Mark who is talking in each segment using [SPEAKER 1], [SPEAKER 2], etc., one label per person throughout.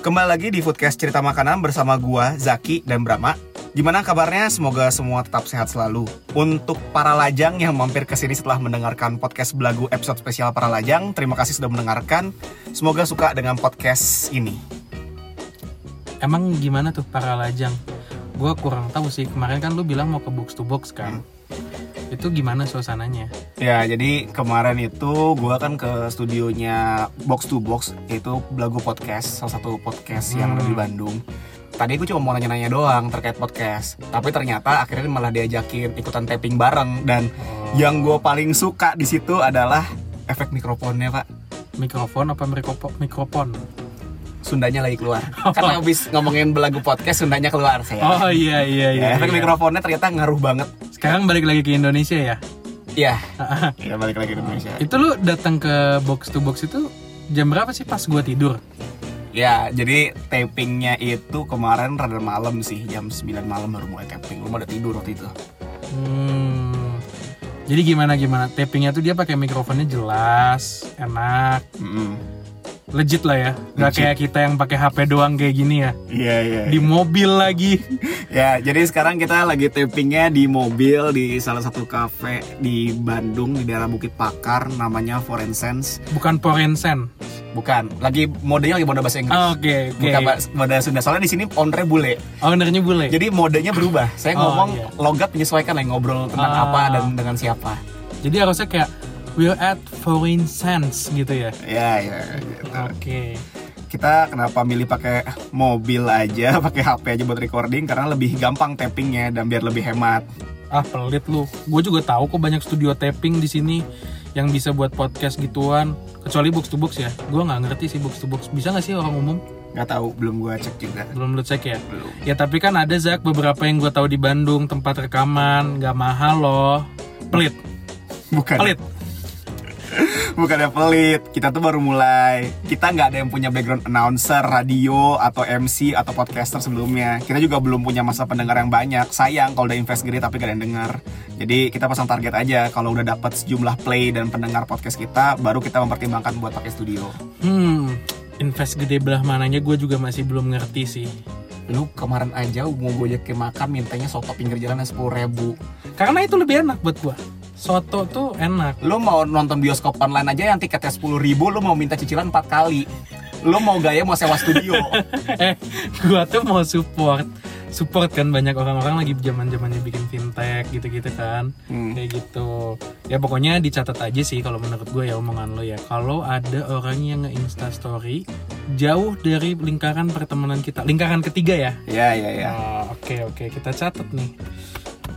[SPEAKER 1] Kembali lagi di Foodcast Cerita Makanan bersama gua, Zaki, dan Brahma. Gimana kabarnya? Semoga semua tetap sehat selalu. Untuk para lajang yang mampir ke sini setelah mendengarkan podcast Belagu episode spesial para lajang, terima kasih sudah mendengarkan. Semoga suka dengan podcast ini.
[SPEAKER 2] Emang gimana tuh para lajang? Gue kurang tahu sih. Kemarin kan lu bilang mau ke box to box kan? Itu gimana suasananya?
[SPEAKER 1] Ya, jadi kemarin itu gua kan ke studionya Box to Box, yaitu Belagu Podcast, salah satu podcast yang
[SPEAKER 2] Hmm.
[SPEAKER 1] ada di Bandung. Tadi gue cuma mau nanya-nanya doang terkait podcast, tapi ternyata akhirnya malah diajakin ikutan taping bareng dan yang gue paling suka di situ adalah efek mikrofonnya pak.
[SPEAKER 2] Mikrofon apa mikropo- mikrofon?
[SPEAKER 1] Sundanya lagi keluar. Karena habis ngomongin belagu podcast, Sundanya keluar saya.
[SPEAKER 2] Oh iya iya iya.
[SPEAKER 1] Ya, efek
[SPEAKER 2] iya.
[SPEAKER 1] mikrofonnya ternyata ngaruh banget.
[SPEAKER 2] Sekarang balik lagi ke Indonesia ya?
[SPEAKER 1] Iya. Iya balik lagi ke Indonesia.
[SPEAKER 2] itu lu datang ke box to box itu jam berapa sih pas gua tidur?
[SPEAKER 1] Ya, jadi tapingnya itu kemarin rada malam sih, jam 9 malam baru mulai taping. Lu udah tidur waktu itu.
[SPEAKER 2] Hmm. Jadi gimana gimana? Tappingnya tuh dia pakai mikrofonnya jelas, enak,
[SPEAKER 1] Mm-mm.
[SPEAKER 2] Legit lah ya. Gak kayak kita yang pakai HP doang kayak gini ya.
[SPEAKER 1] Iya, iya.
[SPEAKER 2] Di mobil lagi.
[SPEAKER 1] Ya, jadi sekarang kita lagi tapingnya di mobil di salah satu cafe di Bandung di daerah Bukit Pakar namanya Foreign Sense.
[SPEAKER 2] Bukan Porensen.
[SPEAKER 1] Bukan, lagi modenya lagi mode bahasa Inggris.
[SPEAKER 2] Oh, Oke oke.
[SPEAKER 1] Bukan bahasa- mode Sunda. Soalnya di sini ownernya bule.
[SPEAKER 2] Ownernya bule.
[SPEAKER 1] Jadi modenya berubah. Saya
[SPEAKER 2] Oh,
[SPEAKER 1] ngomong
[SPEAKER 2] iya.
[SPEAKER 1] logat menyesuaikan lah ngobrol tentang
[SPEAKER 2] Ah.
[SPEAKER 1] apa dan dengan siapa.
[SPEAKER 2] Jadi harusnya kayak we're at Foreign Sense gitu ya.
[SPEAKER 1] Ya, ya. gitu.
[SPEAKER 2] Oke.
[SPEAKER 1] Kita kenapa milih pakai mobil aja, pakai HP aja buat recording karena lebih gampang tappingnya dan biar lebih hemat.
[SPEAKER 2] Ah pelit lu. Gue juga tahu kok banyak studio tapping di sini yang bisa buat podcast gituan. Kecuali box to box ya. Gue nggak ngerti sih box to box. Bisa nggak sih orang umum?
[SPEAKER 1] Nggak tahu, belum gua cek juga.
[SPEAKER 2] Belum lu cek ya?
[SPEAKER 1] Belum.
[SPEAKER 2] Ya tapi kan ada Zak beberapa yang gue tahu di Bandung tempat rekaman nggak mahal loh. Pelit,
[SPEAKER 1] Bukan.
[SPEAKER 2] pelit.
[SPEAKER 1] Bukannya pelit, kita tuh baru mulai. Kita nggak ada yang punya background announcer, radio, atau MC, atau podcaster sebelumnya. Kita juga belum punya masa pendengar yang banyak. Sayang kalau udah invest gede tapi gak ada yang dengar. Jadi kita pasang target aja. Kalau udah dapat sejumlah play dan pendengar podcast kita, baru kita mempertimbangkan buat pakai studio.
[SPEAKER 2] Hmm, invest gede belah mananya gue juga masih belum ngerti sih.
[SPEAKER 1] Lu kemarin aja mau gojekin makan mintanya soto pinggir jalan sepuluh ribu.
[SPEAKER 2] Karena itu lebih enak buat gue. Soto tuh enak.
[SPEAKER 1] Lu mau nonton bioskop online aja yang tiketnya sepuluh ribu, lu mau minta cicilan empat kali. Lu mau gaya mau sewa studio.
[SPEAKER 2] eh, gue tuh mau support. Support kan banyak orang-orang lagi zaman zamannya bikin fintech gitu-gitu kan.
[SPEAKER 1] Hmm.
[SPEAKER 2] Kayak gitu. Ya pokoknya dicatat aja sih kalau menurut gue ya omongan lo ya. Kalau ada orang yang nge-insta story jauh dari lingkaran pertemanan kita. Lingkaran ketiga ya.
[SPEAKER 1] Ya, ya, ya.
[SPEAKER 2] Oh, Oke oke kita catat nih.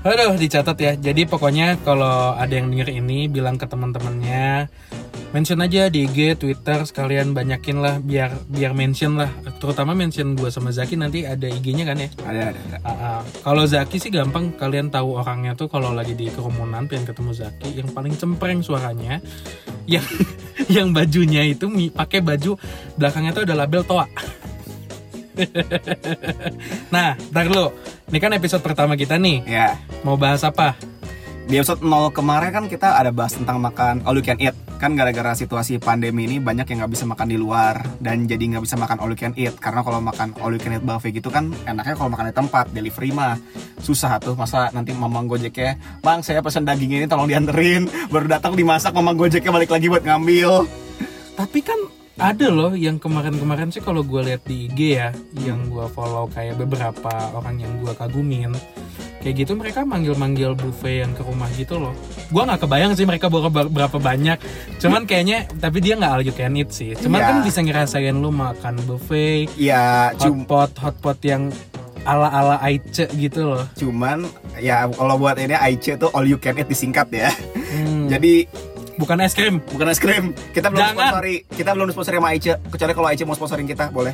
[SPEAKER 2] Aduh dicatat ya. Jadi pokoknya kalau ada yang denger ini bilang ke teman-temannya mention aja di IG, Twitter sekalian banyakin lah biar biar mention lah. Terutama mention gua sama Zaki nanti ada IG-nya kan ya.
[SPEAKER 1] Ada, ada, ada.
[SPEAKER 2] Ah, ah. Kalau Zaki sih gampang kalian tahu orangnya tuh kalau lagi di kerumunan pengen ketemu Zaki yang paling cempreng suaranya yang yang bajunya itu pakai baju belakangnya tuh ada label toa. nah, ntar dulu. Ini kan episode pertama kita nih.
[SPEAKER 1] Ya.
[SPEAKER 2] Mau bahas apa?
[SPEAKER 1] Di episode 0 kemarin kan kita ada bahas tentang makan all you can eat Kan gara-gara situasi pandemi ini banyak yang nggak bisa makan di luar Dan jadi nggak bisa makan all you can eat Karena kalau makan all you can eat buffet gitu kan enaknya kalau makan di tempat, delivery mah Susah tuh, masa nanti mamang gojeknya Bang saya pesan daging ini tolong dianterin Baru datang dimasak mamang gojeknya balik lagi buat ngambil
[SPEAKER 2] Tapi kan ada loh yang kemarin-kemarin sih kalau gue lihat di IG ya, yang gue follow kayak beberapa orang yang gue kagumin, kayak gitu mereka manggil-manggil buffet yang ke rumah gitu loh. Gue nggak kebayang sih mereka bawa ber- berapa banyak, cuman kayaknya tapi dia nggak all you can eat sih. Cuman
[SPEAKER 1] Iya.
[SPEAKER 2] kan bisa ngerasain lu makan buffet,
[SPEAKER 1] Ya cum-
[SPEAKER 2] hotpot, hotpot yang ala-ala Aice gitu loh.
[SPEAKER 1] cuman ya kalau buat ini Aice tuh all you can eat disingkat ya
[SPEAKER 2] Hmm.
[SPEAKER 1] Jadi
[SPEAKER 2] bukan es krim.
[SPEAKER 1] bukan es krim. Kita belum
[SPEAKER 2] Jangan.
[SPEAKER 1] sponsori, kita belum sponsori sama Aice. Kecuali kalau Aice mau sponsorin kita, boleh.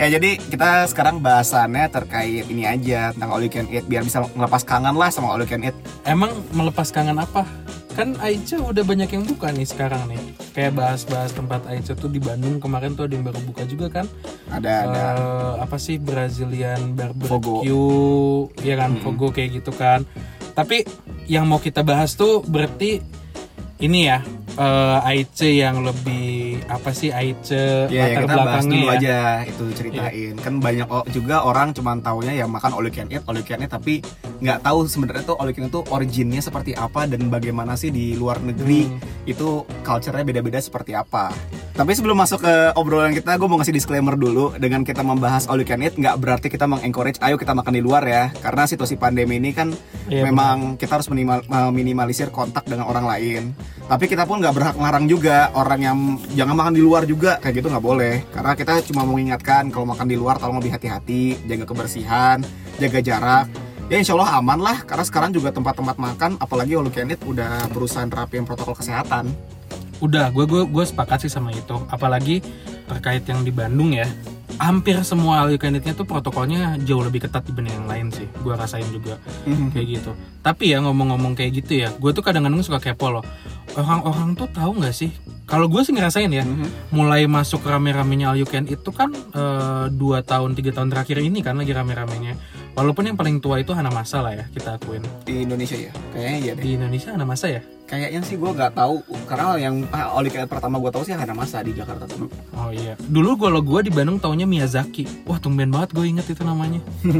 [SPEAKER 1] Ya jadi kita sekarang bahasannya terkait ini aja tentang all you can eat biar bisa ngelepas kangen lah sama all you can eat.
[SPEAKER 2] Emang melepas kangen apa? Kan Aice udah banyak yang buka nih sekarang nih. Kayak bahas-bahas tempat Aice tuh di Bandung kemarin tuh ada yang baru buka juga kan.
[SPEAKER 1] Ada ada.
[SPEAKER 2] Eh, apa sih Brazilian
[SPEAKER 1] Fogo.
[SPEAKER 2] barbecue, ya kan. Fogo kayak gitu kan. Tapi yang mau kita bahas tuh berarti ini ya Aice yang lebih apa sih Aice
[SPEAKER 1] Ya, ya
[SPEAKER 2] latar
[SPEAKER 1] kita bahas
[SPEAKER 2] belakangnya
[SPEAKER 1] dulu
[SPEAKER 2] ya.
[SPEAKER 1] aja itu ceritain. Kan banyak juga orang cuman taunya ya makan all you can eat, all you can eat tapi nggak tahu sebenarnya tuh all you can eat tuh originnya seperti apa dan bagaimana sih di luar negeri
[SPEAKER 2] Hmm.
[SPEAKER 1] itu culture-nya beda-beda seperti apa. Tapi sebelum masuk ke obrolan kita, gue mau ngasih disclaimer dulu dengan kita membahas all you can eat nggak berarti kita mengencourage ayo kita makan di luar ya. Karena situasi pandemi ini kan
[SPEAKER 2] Iya,
[SPEAKER 1] memang kita harus minimal- meminimalisir kontak dengan orang lain. Tapi kita pun nggak berhak ngelarang juga orang yang jangan makan di luar juga kayak gitu nggak boleh. Karena kita cuma mengingatkan kalau makan di luar tolong lebih hati-hati, jaga kebersihan, jaga jarak. Ya insya Allah aman lah karena sekarang juga tempat-tempat makan apalagi all can udah perusahaan terapin protokol kesehatan.
[SPEAKER 2] Udah, gue gue gue sepakat sih sama itu. Apalagi terkait yang di Bandung ya. Hampir semua all you can eat-nya tuh protokolnya jauh lebih ketat dibanding yang lain sih. Gue rasain juga kayak gitu. Tapi ya ngomong-ngomong kayak gitu ya, gue tuh kadang-kadang suka kepo loh. Orang-orang tuh tahu nggak sih? Kalau gue sih ngerasain ya,
[SPEAKER 1] Mhm.
[SPEAKER 2] mulai masuk rame-ramenya all you can eat tuh kan eh, dua tahun tiga tahun terakhir ini kan lagi rame-ramenya. Walaupun yang paling tua itu Hanamasa lah ya kita akuin.
[SPEAKER 1] Di Indonesia ya, kayaknya iya deh.
[SPEAKER 2] Di Indonesia Hanamasa ya?
[SPEAKER 1] Kayaknya sih gue nggak tahu karena yang ah, all you can eat pertama gue tahu sih ada masa di Jakarta tuh.
[SPEAKER 2] Oh iya. Dulu kalau gue di Bandung taunya Miyazaki. Wah tumben banget gue inget itu namanya.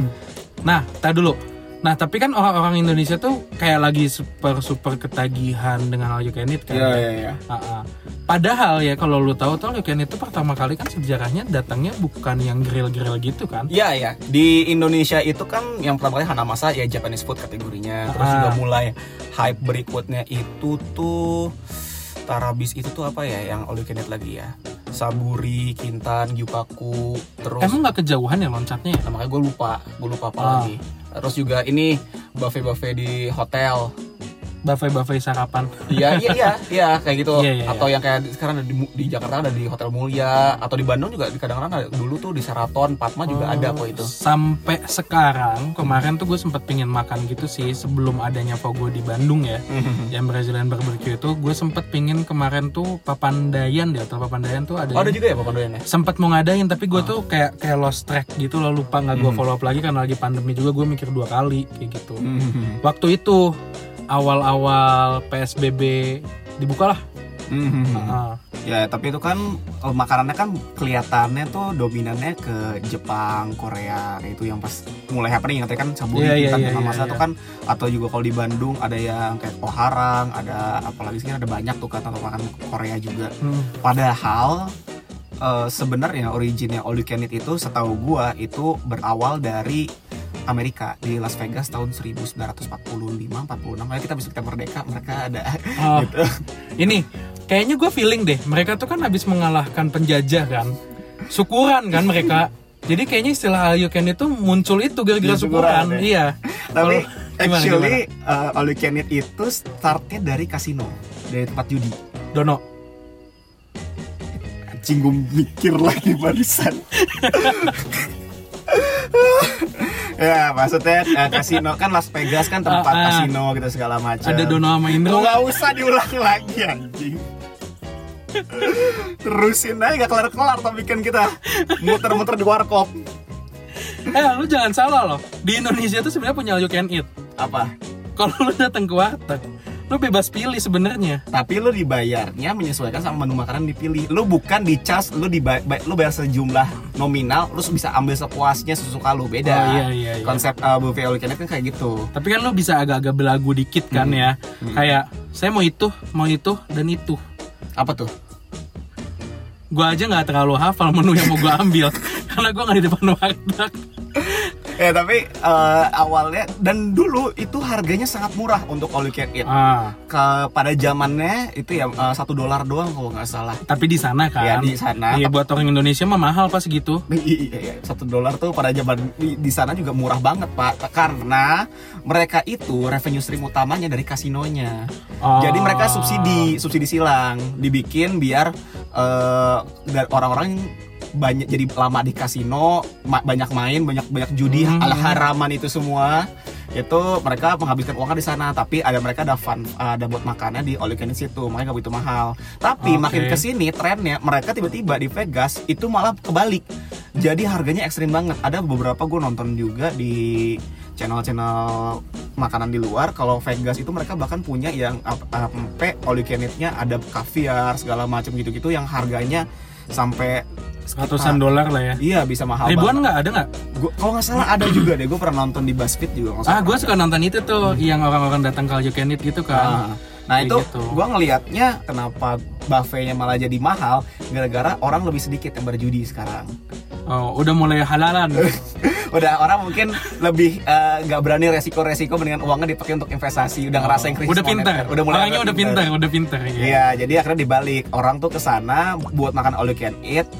[SPEAKER 2] nah, tak dulu. Nah, tapi kan orang-orang Indonesia tuh kayak lagi super super ketagihan dengan all you can eat kan.
[SPEAKER 1] Iya iya iya.
[SPEAKER 2] Ah, ah. Padahal ya kalau lu tahu tuh all you can eat itu pertama kali kan sejarahnya datangnya bukan yang grill-grill gitu kan.
[SPEAKER 1] Iya ya, di Indonesia itu kan yang pertama kali Hanamasa ya Japanese food kategorinya. Terus
[SPEAKER 2] Ah.
[SPEAKER 1] juga mulai hype berikutnya itu tuh Tarabis itu tuh apa ya yang all you can eat lagi ya? Saburi, Kintan, Gyukaku, terus
[SPEAKER 2] Emang nggak kejauhan ya loncatnya ya?
[SPEAKER 1] Nah, makanya gue lupa, gue lupa apa
[SPEAKER 2] Ah.
[SPEAKER 1] lagi. Terus juga ini buffet-buffet di hotel.
[SPEAKER 2] Buffet-buffet sarapan.
[SPEAKER 1] Iya iya iya iya kayak gitu.
[SPEAKER 2] Iya, iya,
[SPEAKER 1] atau yang kayak sekarang ada di, di Jakarta ada di Hotel Mulia atau di Bandung juga di kadang-kadang ada dulu tuh di Sheraton, Padma juga
[SPEAKER 2] Oh,
[SPEAKER 1] ada kok itu.
[SPEAKER 2] Sampai sekarang kemarin tuh gue sempet pingin makan gitu sih sebelum adanya Fogo di Bandung ya. yang Brazilian barbecue itu gue sempet pingin kemarin tuh Papandayan deh atau Papandayan tuh ada
[SPEAKER 1] Oh, ada juga ya Pak Pandoyan ya?
[SPEAKER 2] sempet mau ngadain tapi gue tuh kayak kayak lost track gitu loh lupa nggak gue
[SPEAKER 1] Hmm.
[SPEAKER 2] follow up lagi karena lagi pandemi juga gue mikir dua kali kayak gitu
[SPEAKER 1] Mhm.
[SPEAKER 2] waktu itu awal-awal PSBB dibuka lah
[SPEAKER 1] Mhm.
[SPEAKER 2] Ah,
[SPEAKER 1] Ya tapi itu kan makanannya kan kelihatannya tuh dominannya ke Jepang, Korea itu yang pas mulai happening yang tadi kan saburi
[SPEAKER 2] Iya, iya,
[SPEAKER 1] Kintan,
[SPEAKER 2] iya,
[SPEAKER 1] dengan
[SPEAKER 2] iya,
[SPEAKER 1] masa
[SPEAKER 2] iya.
[SPEAKER 1] tuh kan atau juga kalau di Bandung ada yang kayak Poharang, ada apalagi sih ada banyak tuh kan atau makan Korea juga.
[SPEAKER 2] hmm.
[SPEAKER 1] Padahal eh, sebenarnya originnya all you can eat itu setahu gua itu berawal dari Amerika di Las Vegas tahun 1945 46 Makanya kita bisa kita merdeka mereka ada.
[SPEAKER 2] Oh,
[SPEAKER 1] gitu.
[SPEAKER 2] ini kayaknya gue feeling deh mereka tuh kan habis mengalahkan penjajah kan? Syukuran kan mereka? Jadi kayaknya istilah all you can itu muncul itu gara-gara
[SPEAKER 1] syukuran,
[SPEAKER 2] syukuran
[SPEAKER 1] ya.
[SPEAKER 2] iya.
[SPEAKER 1] Tapi
[SPEAKER 2] gimana,
[SPEAKER 1] actually uh, all you can eat itu startnya dari kasino, dari tempat judi.
[SPEAKER 2] Dono.
[SPEAKER 1] Anjing gue mikir lagi barusan. ya maksudnya uh, kasino kan Las Vegas kan tempat
[SPEAKER 2] Ah, ah.
[SPEAKER 1] kasino gitu segala macam.
[SPEAKER 2] ada Dono sama Indro
[SPEAKER 1] Nggak usah diulang lagi anjing. Terusin aja gak kelar-kelar tapi kan kita muter-muter di warkop.
[SPEAKER 2] Eh, lu jangan salah loh. Di Indonesia tuh sebenarnya punya you can eat.
[SPEAKER 1] Apa?
[SPEAKER 2] Kalau lu datang ke warteg, lu bebas pilih sebenarnya.
[SPEAKER 1] Tapi lu dibayarnya menyesuaikan sama menu makanan dipilih. Lu bukan dicas, lu dibayar, lu bayar sejumlah nominal, lu bisa ambil sepuasnya sesuka lu. Beda.
[SPEAKER 2] Oh, iya, iya, iya.
[SPEAKER 1] Konsep uh, buffet all can kan kayak gitu.
[SPEAKER 2] Tapi kan lu bisa agak-agak belagu dikit kan
[SPEAKER 1] Hmm.
[SPEAKER 2] ya.
[SPEAKER 1] Hmm.
[SPEAKER 2] Kayak saya mau itu, mau itu dan itu.
[SPEAKER 1] Apa tuh?
[SPEAKER 2] Gua aja nggak terlalu hafal menu yang mau gua ambil karena gua nggak di depan warteg.
[SPEAKER 1] ya tapi eh, awalnya dan dulu itu harganya sangat murah untuk all you can eat.
[SPEAKER 2] Ah,
[SPEAKER 1] Ke pada zamannya itu ya eh, satu dolar doang kalau nggak salah.
[SPEAKER 2] tapi di sana kan.
[SPEAKER 1] Ya, di sana.
[SPEAKER 2] Iya buat orang Indonesia mah mahal pas gitu.
[SPEAKER 1] Iya, iya, satu dolar tuh pada zaman di, di sana juga murah banget pak karena mereka itu revenue stream utamanya dari kasinonya
[SPEAKER 2] Oh.
[SPEAKER 1] jadi mereka subsidi subsidi silang dibikin biar dan orang-orang banyak jadi lama di kasino ma- banyak main banyak banyak judi
[SPEAKER 2] Hmm.
[SPEAKER 1] ala haraman itu semua itu mereka menghabiskan uangnya di sana tapi ada mereka ada fun ada buat makannya di all you can eat situ makanya nggak begitu mahal tapi
[SPEAKER 2] Oke.
[SPEAKER 1] makin ke sini trennya mereka tiba-tiba di Vegas itu malah kebalik jadi harganya ekstrim banget ada beberapa gue nonton juga di channel-channel makanan di luar kalau Vegas itu mereka bahkan punya yang sampai all you can eat-nya ada kaviar segala macam gitu-gitu yang harganya sampai
[SPEAKER 2] Ratusan dolar lah ya.
[SPEAKER 1] Iya bisa mahal
[SPEAKER 2] Ribuan nggak ada nggak?
[SPEAKER 1] Gua, kalau nggak salah ada juga deh. Gue pernah nonton di BuzzFeed juga.
[SPEAKER 2] Ah, gue suka nonton itu tuh, yang orang-orang datang ke Eat gitu kan.
[SPEAKER 1] Nah, nah itu
[SPEAKER 2] gitu.
[SPEAKER 1] gue ngelihatnya kenapa buffetnya malah jadi mahal gara-gara orang lebih sedikit yang berjudi sekarang.
[SPEAKER 2] Oh, udah mulai halalan.
[SPEAKER 1] Udah orang mungkin lebih eh, nggak berani resiko-resiko mendingan uangnya dipakai untuk investasi. Udah ngerasain krisis
[SPEAKER 2] udah pintar.
[SPEAKER 1] Udah mulai
[SPEAKER 2] Orangnya udah pintar, udah pintar ya.
[SPEAKER 1] Iya, jadi akhirnya dibalik. Orang tuh ke sana buat makan all you can eat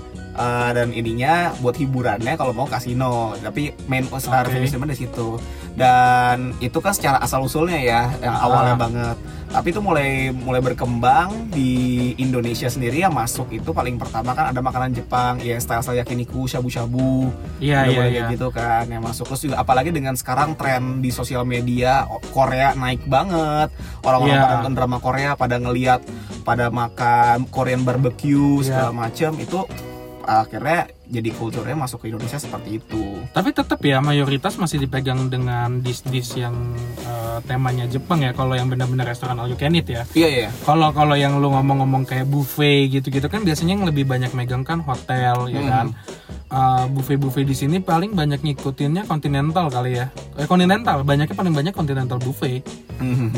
[SPEAKER 1] eh, dan ininya buat hiburannya kalau mau kasino. Tapi main uh,
[SPEAKER 2] Oke.
[SPEAKER 1] revenue streamnya di situ. Dan itu kan secara asal usulnya ya, yang
[SPEAKER 2] Ah.
[SPEAKER 1] awalnya banget. Tapi itu mulai mulai berkembang di Indonesia sendiri yang masuk itu paling pertama kan ada makanan Jepang, ya style-style yakiniku, shabu-shabu,
[SPEAKER 2] Iya,
[SPEAKER 1] udah
[SPEAKER 2] iya,
[SPEAKER 1] kayak gitu kan yang masuk terus juga apalagi dengan sekarang tren di sosial media Korea naik banget orang-orang pada nonton drama Korea pada ngeliat pada makan Korean barbecue
[SPEAKER 2] Iya.
[SPEAKER 1] segala macem itu akhirnya jadi kulturnya masuk ke Indonesia seperti itu
[SPEAKER 2] Tapi tetap ya mayoritas masih dipegang dengan dis-dis yang eh, temanya Jepang ya. Kalau yang benar-benar restoran all you can eat ya.
[SPEAKER 1] iya iya
[SPEAKER 2] Kalau kalau yang lu ngomong-ngomong kayak buffet gitu-gitu kan biasanya yang lebih banyak megang kan hotel ya
[SPEAKER 1] Hmm.
[SPEAKER 2] kan. Eh, buffet-buffet di sini paling banyak ngikutinnya continental kali ya. Eh continental, banyaknya paling banyak continental buffet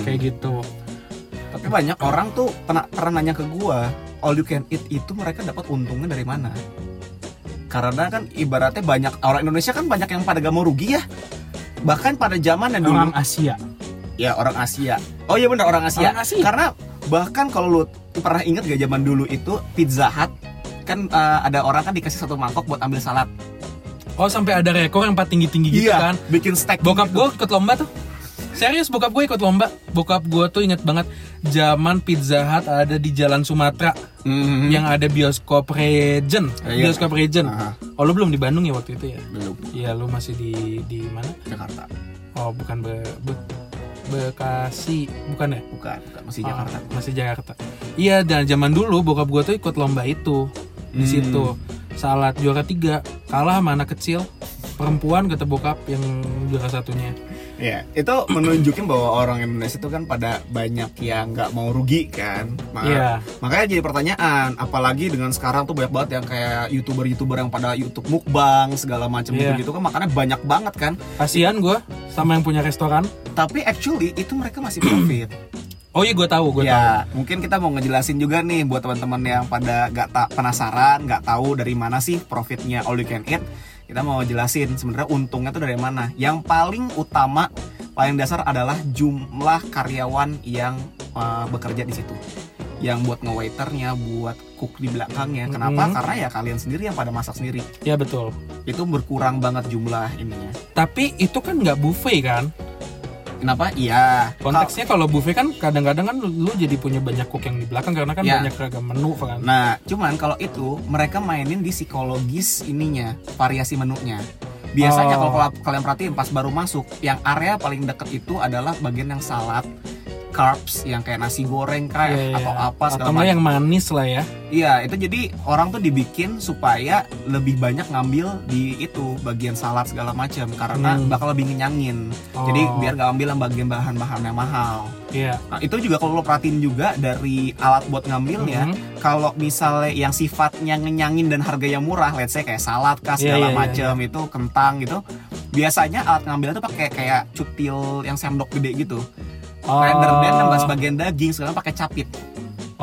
[SPEAKER 2] kayak gitu.
[SPEAKER 1] tapi banyak orang tuh pernah pernah nanya ke gua all you can eat itu mereka dapat untungnya dari mana karena kan ibaratnya banyak orang Indonesia kan banyak yang pada gak mau rugi ya bahkan pada zaman yang dulu
[SPEAKER 2] Orang Asia.
[SPEAKER 1] Ya orang Asia. Oh iya benar orang Asia.
[SPEAKER 2] Orang Asia.
[SPEAKER 1] Karena bahkan kalau lu pernah inget gak zaman dulu itu Pizza Hut kan eh, ada orang kan dikasih satu mangkok buat ambil salad.
[SPEAKER 2] Oh sampai ada rekor yang paling tinggi-tinggi gitu kan.
[SPEAKER 1] bikin steak.
[SPEAKER 2] Bokap
[SPEAKER 1] gitu.
[SPEAKER 2] gue ikut lomba tuh. Serius bokap gue ikut lomba. Bokap gue tuh inget banget zaman Pizza Hut ada di Jalan Sumatera
[SPEAKER 1] Mhm.
[SPEAKER 2] yang ada bioskop Regent.
[SPEAKER 1] Iya.
[SPEAKER 2] Bioskop Regent.
[SPEAKER 1] Aha,
[SPEAKER 2] Oh lu belum di Bandung ya waktu itu ya?
[SPEAKER 1] belum
[SPEAKER 2] Iya lu masih di di mana?
[SPEAKER 1] Jakarta.
[SPEAKER 2] Oh bukan be, Be- Bekasi, bukan ya?
[SPEAKER 1] Bukan, bukan masih
[SPEAKER 2] Ah,
[SPEAKER 1] Jakarta.
[SPEAKER 2] masih Jakarta. Iya dan zaman dulu bokap gue tuh ikut lomba itu di
[SPEAKER 1] Hmm.
[SPEAKER 2] situ. Salad juara tiga kalah sama anak kecil perempuan kata bokap yang juara satunya.
[SPEAKER 1] Iya, itu menunjukin bahwa orang Indonesia itu kan pada banyak yang nggak mau rugi kan. Ma-
[SPEAKER 2] Iya.
[SPEAKER 1] Makanya jadi pertanyaan, apalagi dengan sekarang tuh banyak banget yang kayak youtuber-youtuber yang pada YouTube mukbang segala macam
[SPEAKER 2] Iya.
[SPEAKER 1] gitu-gitu kan makannya banyak banget kan.
[SPEAKER 2] Kasihan gue sama yang punya restoran.
[SPEAKER 1] Tapi actually itu mereka masih profit.
[SPEAKER 2] Oh iya gue tahu gue tahu.
[SPEAKER 1] ya, mungkin kita mau ngejelasin juga nih buat teman-teman yang pada tak penasaran, nggak tahu dari mana sih profitnya all you can eat. Kita mau jelasin sebenarnya untungnya tuh dari mana. Yang paling utama, paling dasar adalah jumlah karyawan yang uh, bekerja di situ. Yang buat nge-waiternya, buat cook di belakangnya. Kenapa?
[SPEAKER 2] Mhm.
[SPEAKER 1] Karena ya kalian sendiri yang pada masak sendiri.
[SPEAKER 2] Ya betul.
[SPEAKER 1] Itu berkurang banget jumlah ininya.
[SPEAKER 2] Tapi itu kan nggak buffet kan?
[SPEAKER 1] Kenapa? Iya.
[SPEAKER 2] Konteksnya kalau buffet kan kadang-kadang kan lu jadi punya banyak cook yang di belakang karena kan
[SPEAKER 1] Ya.
[SPEAKER 2] banyak ragam menu kan.
[SPEAKER 1] Nah, cuman kalau itu mereka mainin di psikologis ininya, variasi menunya. Biasanya
[SPEAKER 2] Oh.
[SPEAKER 1] kalau kal- kalian perhatiin pas baru masuk, yang area paling deket itu adalah bagian yang salad, carbs yang kayak nasi goreng kayak
[SPEAKER 2] Iya, iya.
[SPEAKER 1] atau apa segala macam.
[SPEAKER 2] yang manis lah ya.
[SPEAKER 1] Iya, itu jadi orang tuh dibikin supaya lebih banyak ngambil di itu bagian salad segala macam karena
[SPEAKER 2] Hmm.
[SPEAKER 1] bakal lebih ngenyangin. Jadi
[SPEAKER 2] Oh.
[SPEAKER 1] biar gak ambil yang bagian bahan-bahan yang mahal.
[SPEAKER 2] Iya.
[SPEAKER 1] Nah, itu juga kalau lo perhatiin juga dari alat buat ngambilnya,
[SPEAKER 2] Mhm.
[SPEAKER 1] kalau misalnya yang sifatnya ngenyangin dan harganya murah, let's say kayak salad kah
[SPEAKER 2] Iya,
[SPEAKER 1] segala
[SPEAKER 2] iya,
[SPEAKER 1] macam itu kentang gitu. Biasanya alat ngambilnya tuh pakai kayak cutil yang sendok gede gitu.
[SPEAKER 2] Oh.
[SPEAKER 1] Rather than nambah sebagian daging, sekarang pakai capit.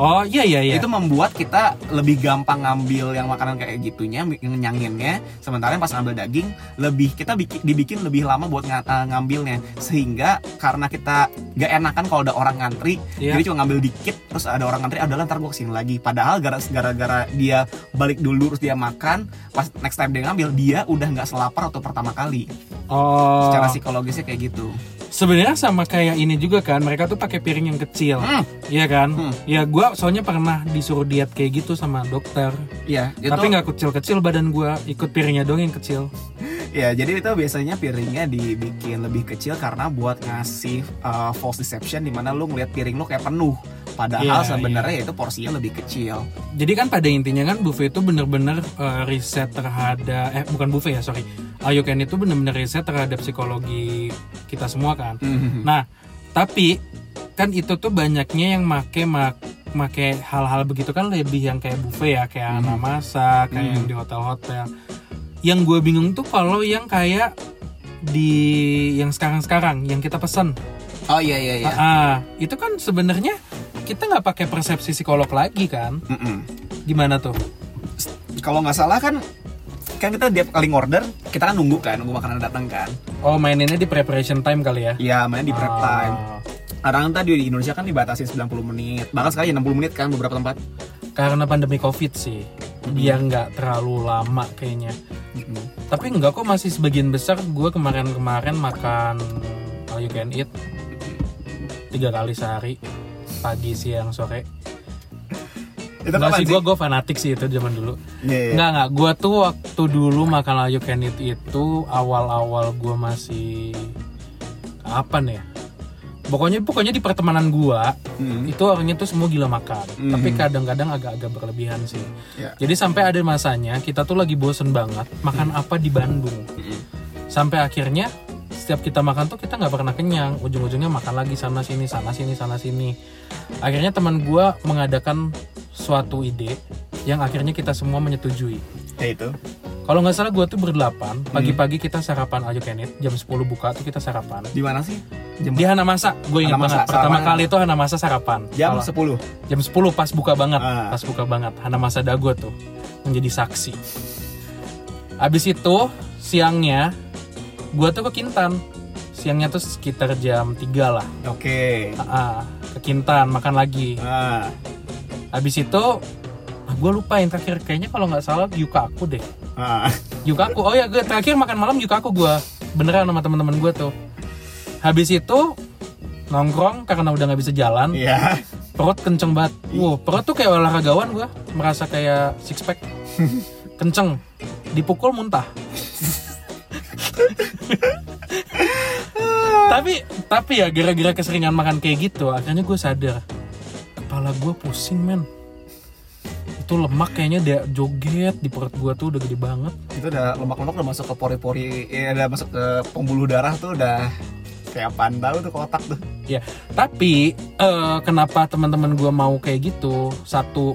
[SPEAKER 2] Oh iya iya iya.
[SPEAKER 1] Itu membuat kita lebih gampang ngambil yang makanan kayak gitunya, yang nyanginnya. Sementara yang pas ngambil daging, lebih kita bikin, dibikin lebih lama buat nga- eh, ngambilnya. Sehingga karena kita gak enakan kalau ada orang ngantri,
[SPEAKER 2] Iya.
[SPEAKER 1] jadi cuma ngambil dikit, terus ada orang ngantri, adalah ntar gue ke sini lagi. Padahal gara- gara-gara dia balik dulu terus dia makan, pas next time dia ngambil, dia udah nggak selapar atau pertama kali.
[SPEAKER 2] Oh.
[SPEAKER 1] Secara psikologisnya kayak gitu.
[SPEAKER 2] Sebenarnya sama kayak ini juga kan, mereka tuh pakai piring yang kecil.
[SPEAKER 1] Hmm,
[SPEAKER 2] Iya kan?
[SPEAKER 1] Hmm.
[SPEAKER 2] Ya gua soalnya pernah disuruh diet kayak gitu sama dokter.
[SPEAKER 1] iya. itu-
[SPEAKER 2] Tapi nggak kecil-kecil badan gua, ikut piringnya doang yang kecil.
[SPEAKER 1] Ya, jadi itu biasanya piringnya dibikin lebih kecil karena buat ngasih uh, false deception di mana lu ngeliat piring lu kayak penuh. Padahal
[SPEAKER 2] Iya,
[SPEAKER 1] sebenarnya itu porsinya lebih kecil.
[SPEAKER 2] Jadi kan pada intinya kan buffet itu bener-bener eh, riset terhadap eh bukan buffet ya sorry, Can Eat itu bener-bener riset terhadap psikologi kita semua kan. Nah tapi kan itu tuh banyaknya yang make mak make hal-hal begitu kan lebih yang kayak buffet ya kayak
[SPEAKER 1] Hmm.
[SPEAKER 2] anak masak kayak
[SPEAKER 1] Hmm.
[SPEAKER 2] yang di hotel-hotel. Yang gue bingung tuh kalau yang kayak di yang sekarang-sekarang yang kita pesan
[SPEAKER 1] Oh iya iya iya.
[SPEAKER 2] Ah, itu kan sebenarnya kita nggak pakai persepsi psikolog lagi kan?
[SPEAKER 1] Mm-mm.
[SPEAKER 2] Gimana tuh?
[SPEAKER 1] Kalau nggak salah kan kan kita tiap kali order kita kan nunggu kan nunggu makanan datang kan.
[SPEAKER 2] Oh maininnya di preparation time kali ya?
[SPEAKER 1] Iya, main di prep
[SPEAKER 2] Ah.
[SPEAKER 1] time. Kadang tadi di Indonesia kan dibatasi 90 menit. Bahkan sekali 60 menit kan beberapa tempat.
[SPEAKER 2] Karena pandemi covid sih, dia nggak terlalu lama kayaknya.
[SPEAKER 1] Mm-mm.
[SPEAKER 2] Tapi enggak kok masih sebagian besar gue kemarin-kemarin makan all you can eat tiga kali sehari pagi siang sore.
[SPEAKER 1] Itu kapan
[SPEAKER 2] sih gue gue fanatik sih itu zaman dulu.
[SPEAKER 1] Iya, iya.
[SPEAKER 2] Enggak enggak, gue tuh waktu dulu makan all you can eat itu awal-awal gue masih kapan ya? Pokoknya pokoknya di pertemanan gua
[SPEAKER 1] Mm.
[SPEAKER 2] itu orangnya tuh semua gila makan,
[SPEAKER 1] Mhm.
[SPEAKER 2] tapi kadang-kadang agak-agak berlebihan sih.
[SPEAKER 1] Ya.
[SPEAKER 2] Jadi sampai ada masanya kita tuh lagi bosen banget makan apa di Bandung.
[SPEAKER 1] Mm-mm.
[SPEAKER 2] Sampai akhirnya setiap kita makan tuh kita nggak pernah kenyang, ujung-ujungnya makan lagi sana sini sana sini sana sini. Akhirnya teman gua mengadakan suatu ide yang akhirnya kita semua menyetujui.
[SPEAKER 1] Ya itu.
[SPEAKER 2] Kalau nggak salah gua tuh berdelapan, pagi-pagi kita sarapan aja Kenit, jam 10 buka tuh kita sarapan.
[SPEAKER 1] Di mana sih? Jam
[SPEAKER 2] Di Hanamasa, gue ingat
[SPEAKER 1] Hanamasa,
[SPEAKER 2] banget. Pertama
[SPEAKER 1] sarapan.
[SPEAKER 2] kali itu Hanamasa sarapan.
[SPEAKER 1] jam
[SPEAKER 2] Kalau-
[SPEAKER 1] 10.
[SPEAKER 2] jam 10 pas buka banget
[SPEAKER 1] Ah.
[SPEAKER 2] pas buka banget Hanamasa Dago tuh menjadi saksi abis itu siangnya gua tuh ke Kintan siangnya tuh sekitar jam 3 lah
[SPEAKER 1] Oke.
[SPEAKER 2] Ah, ke Kintan makan lagi
[SPEAKER 1] Ah.
[SPEAKER 2] Abis itu ah, gue lupa yang terakhir kayaknya kalau nggak salah Yukaku deh
[SPEAKER 1] Ah.
[SPEAKER 2] Yukaku oh ya gue terakhir makan malam Yukaku gua beneran sama teman-teman gue tuh habis itu nongkrong karena udah nggak bisa jalan
[SPEAKER 1] Iya.
[SPEAKER 2] perut kenceng banget. Wow, perut tuh kayak olahragawan gua, merasa kayak six pack. kenceng. Dipukul muntah. tapi tapi ya gara-gara keseringan makan kayak gitu, akhirnya gue sadar kepala gue pusing men. Itu lemak kayaknya dia joget di perut gue tuh udah gede banget.
[SPEAKER 1] itu udah lemak-lemak udah masuk ke pori-pori ya udah masuk ke pembuluh darah tuh udah kayak pandau tuh kotak tuh
[SPEAKER 2] Ya, tapi eh, kenapa teman-teman gue mau kayak gitu? Satu,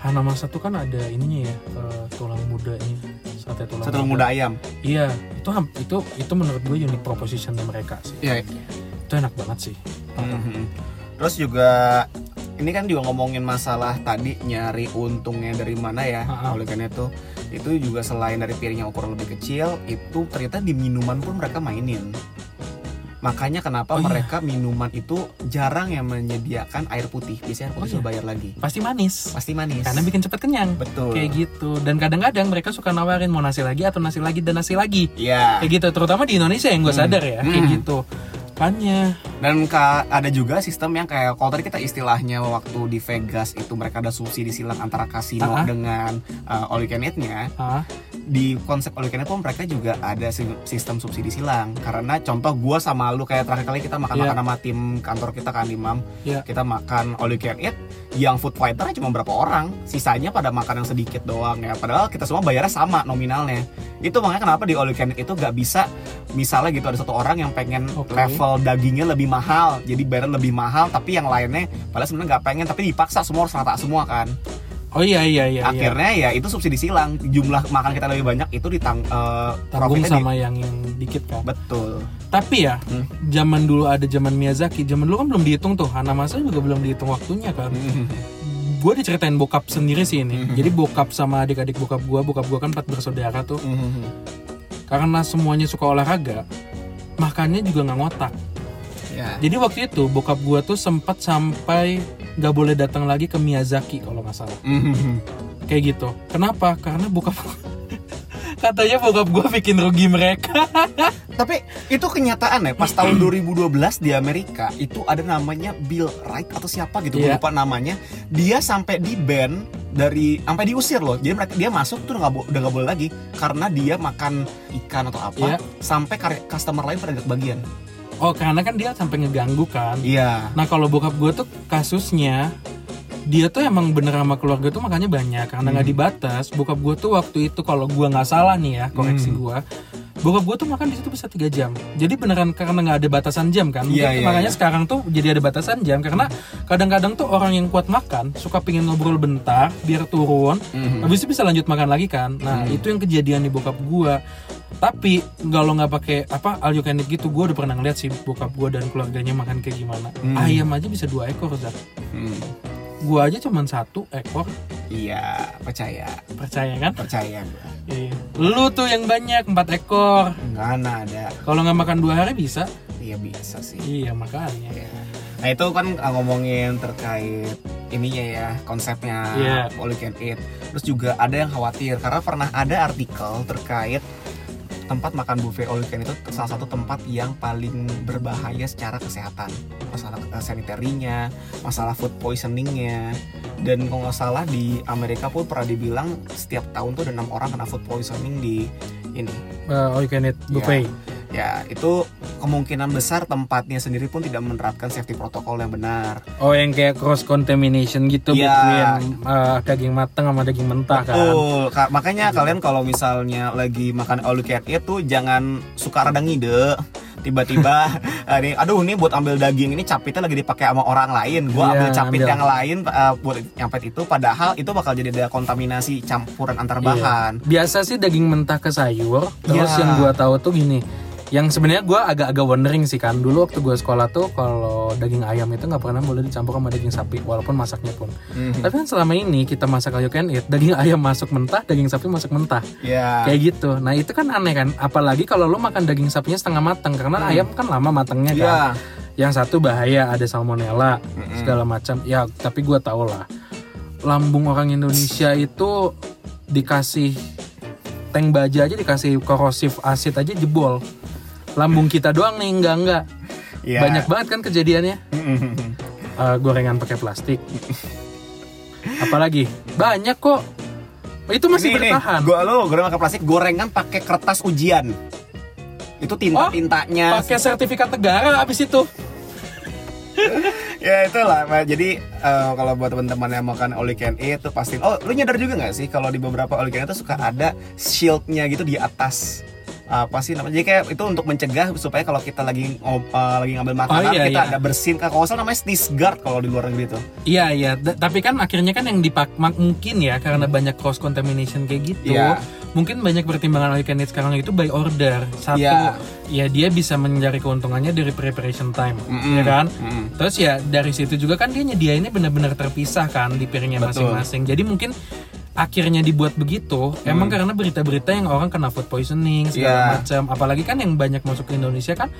[SPEAKER 2] Hanamasa tuh kan ada ininya ya, eh, tulang mudanya, sate tulang,
[SPEAKER 1] satu muda ayam
[SPEAKER 2] Iya, itu itu itu menurut gue unique proposition mereka sih.
[SPEAKER 1] ya
[SPEAKER 2] Itu enak banget sih.
[SPEAKER 1] terus juga ini kan juga ngomongin masalah tadi nyari untungnya dari mana ya
[SPEAKER 2] Ha-ha.
[SPEAKER 1] oleh karena itu itu juga selain dari piring yang ukuran lebih kecil itu ternyata di minuman pun mereka mainin makanya kenapa
[SPEAKER 2] Oh, iya.
[SPEAKER 1] mereka minuman itu jarang yang menyediakan air putih biasanya air putih
[SPEAKER 2] Oh, iya.
[SPEAKER 1] bayar lagi
[SPEAKER 2] Pasti manis.
[SPEAKER 1] pasti manis
[SPEAKER 2] Karena bikin cepet kenyang.
[SPEAKER 1] betul
[SPEAKER 2] Kayak gitu. Dan kadang-kadang mereka suka nawarin mau nasi lagi atau nasi lagi dan nasi lagi.
[SPEAKER 1] Iya.
[SPEAKER 2] Kayak gitu. Terutama di Indonesia yang gue
[SPEAKER 1] Hmm.
[SPEAKER 2] sadar ya. Kayak
[SPEAKER 1] Hmm.
[SPEAKER 2] gitu. Makanya
[SPEAKER 1] Dan ka- ada juga sistem yang kayak kalau tadi kita istilahnya waktu di Vegas itu mereka ada subsidi silang antara kasino
[SPEAKER 2] Ah.
[SPEAKER 1] dengan uh, all you can eat-nya.
[SPEAKER 2] ah,
[SPEAKER 1] Di konsep all you can eat pun mereka juga ada si- sistem subsidi silang. Karena contoh gua sama lu kayak terakhir kali kita makan-makan
[SPEAKER 2] Iya.
[SPEAKER 1] sama tim kantor kita kan di MAM.
[SPEAKER 2] Iya.
[SPEAKER 1] Kita makan all you can eat yang food fighter cuma berapa orang, sisanya pada makan yang sedikit doang ya. Padahal kita semua bayarnya sama nominalnya. Itu makanya kenapa di all you can eat itu gak bisa misalnya gitu ada satu orang yang pengen
[SPEAKER 2] Oke.
[SPEAKER 1] level dagingnya lebih mahal jadi bayar lebih mahal tapi yang lainnya padahal sebenarnya nggak pengen tapi dipaksa semua harus rata semua kan
[SPEAKER 2] Oh iya iya iya. iya.
[SPEAKER 1] akhirnya ya itu subsidi silang jumlah makan kita lebih banyak itu ditang eh,
[SPEAKER 2] tanggung
[SPEAKER 1] profitnya di-
[SPEAKER 2] sama yang, yang dikit kan.
[SPEAKER 1] betul
[SPEAKER 2] Tapi ya,
[SPEAKER 1] Hmm.
[SPEAKER 2] zaman dulu ada zaman Miyazaki, zaman dulu kan belum dihitung tuh. Hanamasa juga belum dihitung waktunya kan. gue diceritain bokap sendiri sih ini
[SPEAKER 1] Mhm.
[SPEAKER 2] jadi bokap sama adik-adik bokap gue bokap gue kan empat bersaudara tuh
[SPEAKER 1] Mhm.
[SPEAKER 2] karena semuanya suka olahraga makannya juga nggak ngotak
[SPEAKER 1] Ya.
[SPEAKER 2] jadi waktu itu bokap gue tuh sempat sampai nggak boleh datang lagi ke Miyazaki kalau nggak salah
[SPEAKER 1] Mhm.
[SPEAKER 2] kayak gitu kenapa karena bokap katanya bokap gue bikin rugi mereka
[SPEAKER 1] Tapi itu kenyataan ya, pas tahun 2012 di Amerika itu ada namanya Bill Wright atau siapa gitu, gue
[SPEAKER 2] Iya.
[SPEAKER 1] lupa namanya. Dia sampai di ban dari sampai diusir loh. Jadi mereka dia masuk tuh nggak udah nggak boleh lagi karena dia makan ikan atau apa
[SPEAKER 2] Iya.
[SPEAKER 1] sampai customer lain pada bagian.
[SPEAKER 2] Oh karena kan dia sampai ngeganggu kan
[SPEAKER 1] Iya.
[SPEAKER 2] Nah kalau bokap gue tuh kasusnya dia tuh emang bener sama keluarga tuh makanya banyak karena nggak
[SPEAKER 1] Hmm.
[SPEAKER 2] dibatas. Bokap gue tuh waktu itu kalau gue nggak salah nih ya koreksi
[SPEAKER 1] Hmm.
[SPEAKER 2] gue, bokap gue tuh makan di situ bisa tiga jam. Jadi beneran karena nggak ada batasan jam kan.
[SPEAKER 1] Iya, iya,
[SPEAKER 2] makanya
[SPEAKER 1] iya.
[SPEAKER 2] sekarang tuh jadi ada batasan jam karena kadang-kadang tuh orang yang kuat makan suka pingin ngobrol bentar biar turun,
[SPEAKER 1] Mhm.
[SPEAKER 2] habis itu bisa lanjut makan lagi kan. Nah
[SPEAKER 1] Hmm.
[SPEAKER 2] itu yang kejadian di bokap gue. Tapi kalau nggak pakai apa all you can eat gitu, gue udah pernah ngeliat sih bokap gue dan keluarganya makan kayak gimana.
[SPEAKER 1] Hmm.
[SPEAKER 2] Ayam aja bisa dua ekor, Zak.
[SPEAKER 1] Hmm.
[SPEAKER 2] Gua aja cuman satu ekor,
[SPEAKER 1] Iya, percaya,
[SPEAKER 2] percaya kan?
[SPEAKER 1] percaya gue.
[SPEAKER 2] Iya. Lu tuh yang banyak empat ekor.
[SPEAKER 1] Enggak ada.
[SPEAKER 2] Kalau nggak makan dua hari bisa.
[SPEAKER 1] Iya bisa sih.
[SPEAKER 2] Iya makanya.
[SPEAKER 1] Iya. Nah itu kan uh, ngomongin terkait ininya ya konsepnya
[SPEAKER 2] Iya.
[SPEAKER 1] all you can eat. Terus juga ada yang khawatir karena pernah ada artikel terkait tempat makan buffet all you can itu salah satu tempat yang paling berbahaya secara kesehatan. Masalah uh, sanitarinya masalah food poisoningnya. Dan kalau nggak salah di Amerika pun pernah dibilang setiap tahun tuh ada enam orang kena food poisoning di ini.
[SPEAKER 2] Uh, all you can eat buffet.
[SPEAKER 1] Ya itu kemungkinan besar tempatnya sendiri pun tidak menerapkan safety protokol yang benar
[SPEAKER 2] Oh yang kayak cross contamination gitu
[SPEAKER 1] Iya.
[SPEAKER 2] between uh, daging matang sama daging mentah kan.
[SPEAKER 1] Betul, Ka- makanya kalian kalau misalnya lagi makan all you can eat tuh jangan suka rada ngide tiba-tiba eh, nih aduh ini buat ambil daging ini capitnya lagi dipakai sama orang lain gua
[SPEAKER 2] Iya,
[SPEAKER 1] ambil capit
[SPEAKER 2] ambil.
[SPEAKER 1] yang lain eh, buat nyampet itu padahal itu bakal jadi ada kontaminasi campuran antar
[SPEAKER 2] Iya.
[SPEAKER 1] bahan
[SPEAKER 2] Biasa sih daging mentah ke sayur. Terus
[SPEAKER 1] Iya.
[SPEAKER 2] yang gua tahu tuh gini. Yang sebenarnya gua agak-agak wondering sih kan dulu waktu gua sekolah tuh kalau daging ayam itu nggak pernah boleh dicampur sama daging sapi walaupun masaknya pun.
[SPEAKER 1] Mhm.
[SPEAKER 2] Tapi kan selama ini kita masak all you can eat, daging ayam masuk mentah, daging sapi masuk mentah.
[SPEAKER 1] ya
[SPEAKER 2] Kayak gitu. Nah, itu kan aneh kan? Apalagi kalau lu makan daging sapinya setengah matang karena
[SPEAKER 1] Hmm.
[SPEAKER 2] ayam kan lama matangnya kan.
[SPEAKER 1] ya
[SPEAKER 2] Yang satu bahaya ada salmonella
[SPEAKER 1] Mhm.
[SPEAKER 2] segala macam. Ya, tapi gua tau lah. Lambung orang Indonesia itu dikasih tank baja aja dikasih korosif asid aja jebol. Lambung kita doang nih enggak enggak.
[SPEAKER 1] ya.
[SPEAKER 2] Banyak banget kan kejadiannya. Eh, gorengan pakai plastik. Apalagi banyak kok. Itu masih
[SPEAKER 1] Ini
[SPEAKER 2] bertahan.
[SPEAKER 1] gua lo goreng pakai plastik gorengan pakai kertas ujian itu tinta tintanya
[SPEAKER 2] Pakai sertifikat negara abis itu.
[SPEAKER 1] ya itulah jadi eh, kalau buat teman-teman yang makan all you can eat tuh pasti oh lu nyadar juga nggak sih kalau di beberapa all you can eat tuh suka ada shieldnya gitu di atas apa sih namanya jadi kayak itu untuk mencegah supaya kalau kita lagi ngob- eh, lagi ngambil makanan
[SPEAKER 2] iya,
[SPEAKER 1] kita
[SPEAKER 2] iya.
[SPEAKER 1] ada bersin kalau salah namanya sneeze guard kalau di luar negeri tuh
[SPEAKER 2] Iya iya, D- tapi kan akhirnya kan yang dipak mungkin ya karena banyak cross contamination kayak gitu.
[SPEAKER 1] Iya.
[SPEAKER 2] Mungkin banyak pertimbangan can eat sekarang itu by order. Satu,
[SPEAKER 1] Iya.
[SPEAKER 2] ya dia bisa mencari keuntungannya dari preparation time,
[SPEAKER 1] Mm-mm.
[SPEAKER 2] ya kan?
[SPEAKER 1] Mm.
[SPEAKER 2] Terus ya dari situ juga kan dia nyediainnya benar-benar terpisah kan di piringnya masing-masing. Jadi mungkin akhirnya dibuat begitu emang
[SPEAKER 1] Hmm.
[SPEAKER 2] karena berita-berita yang orang kena food poisoning segala
[SPEAKER 1] Iya.
[SPEAKER 2] macam. Apalagi kan yang banyak masuk ke Indonesia kan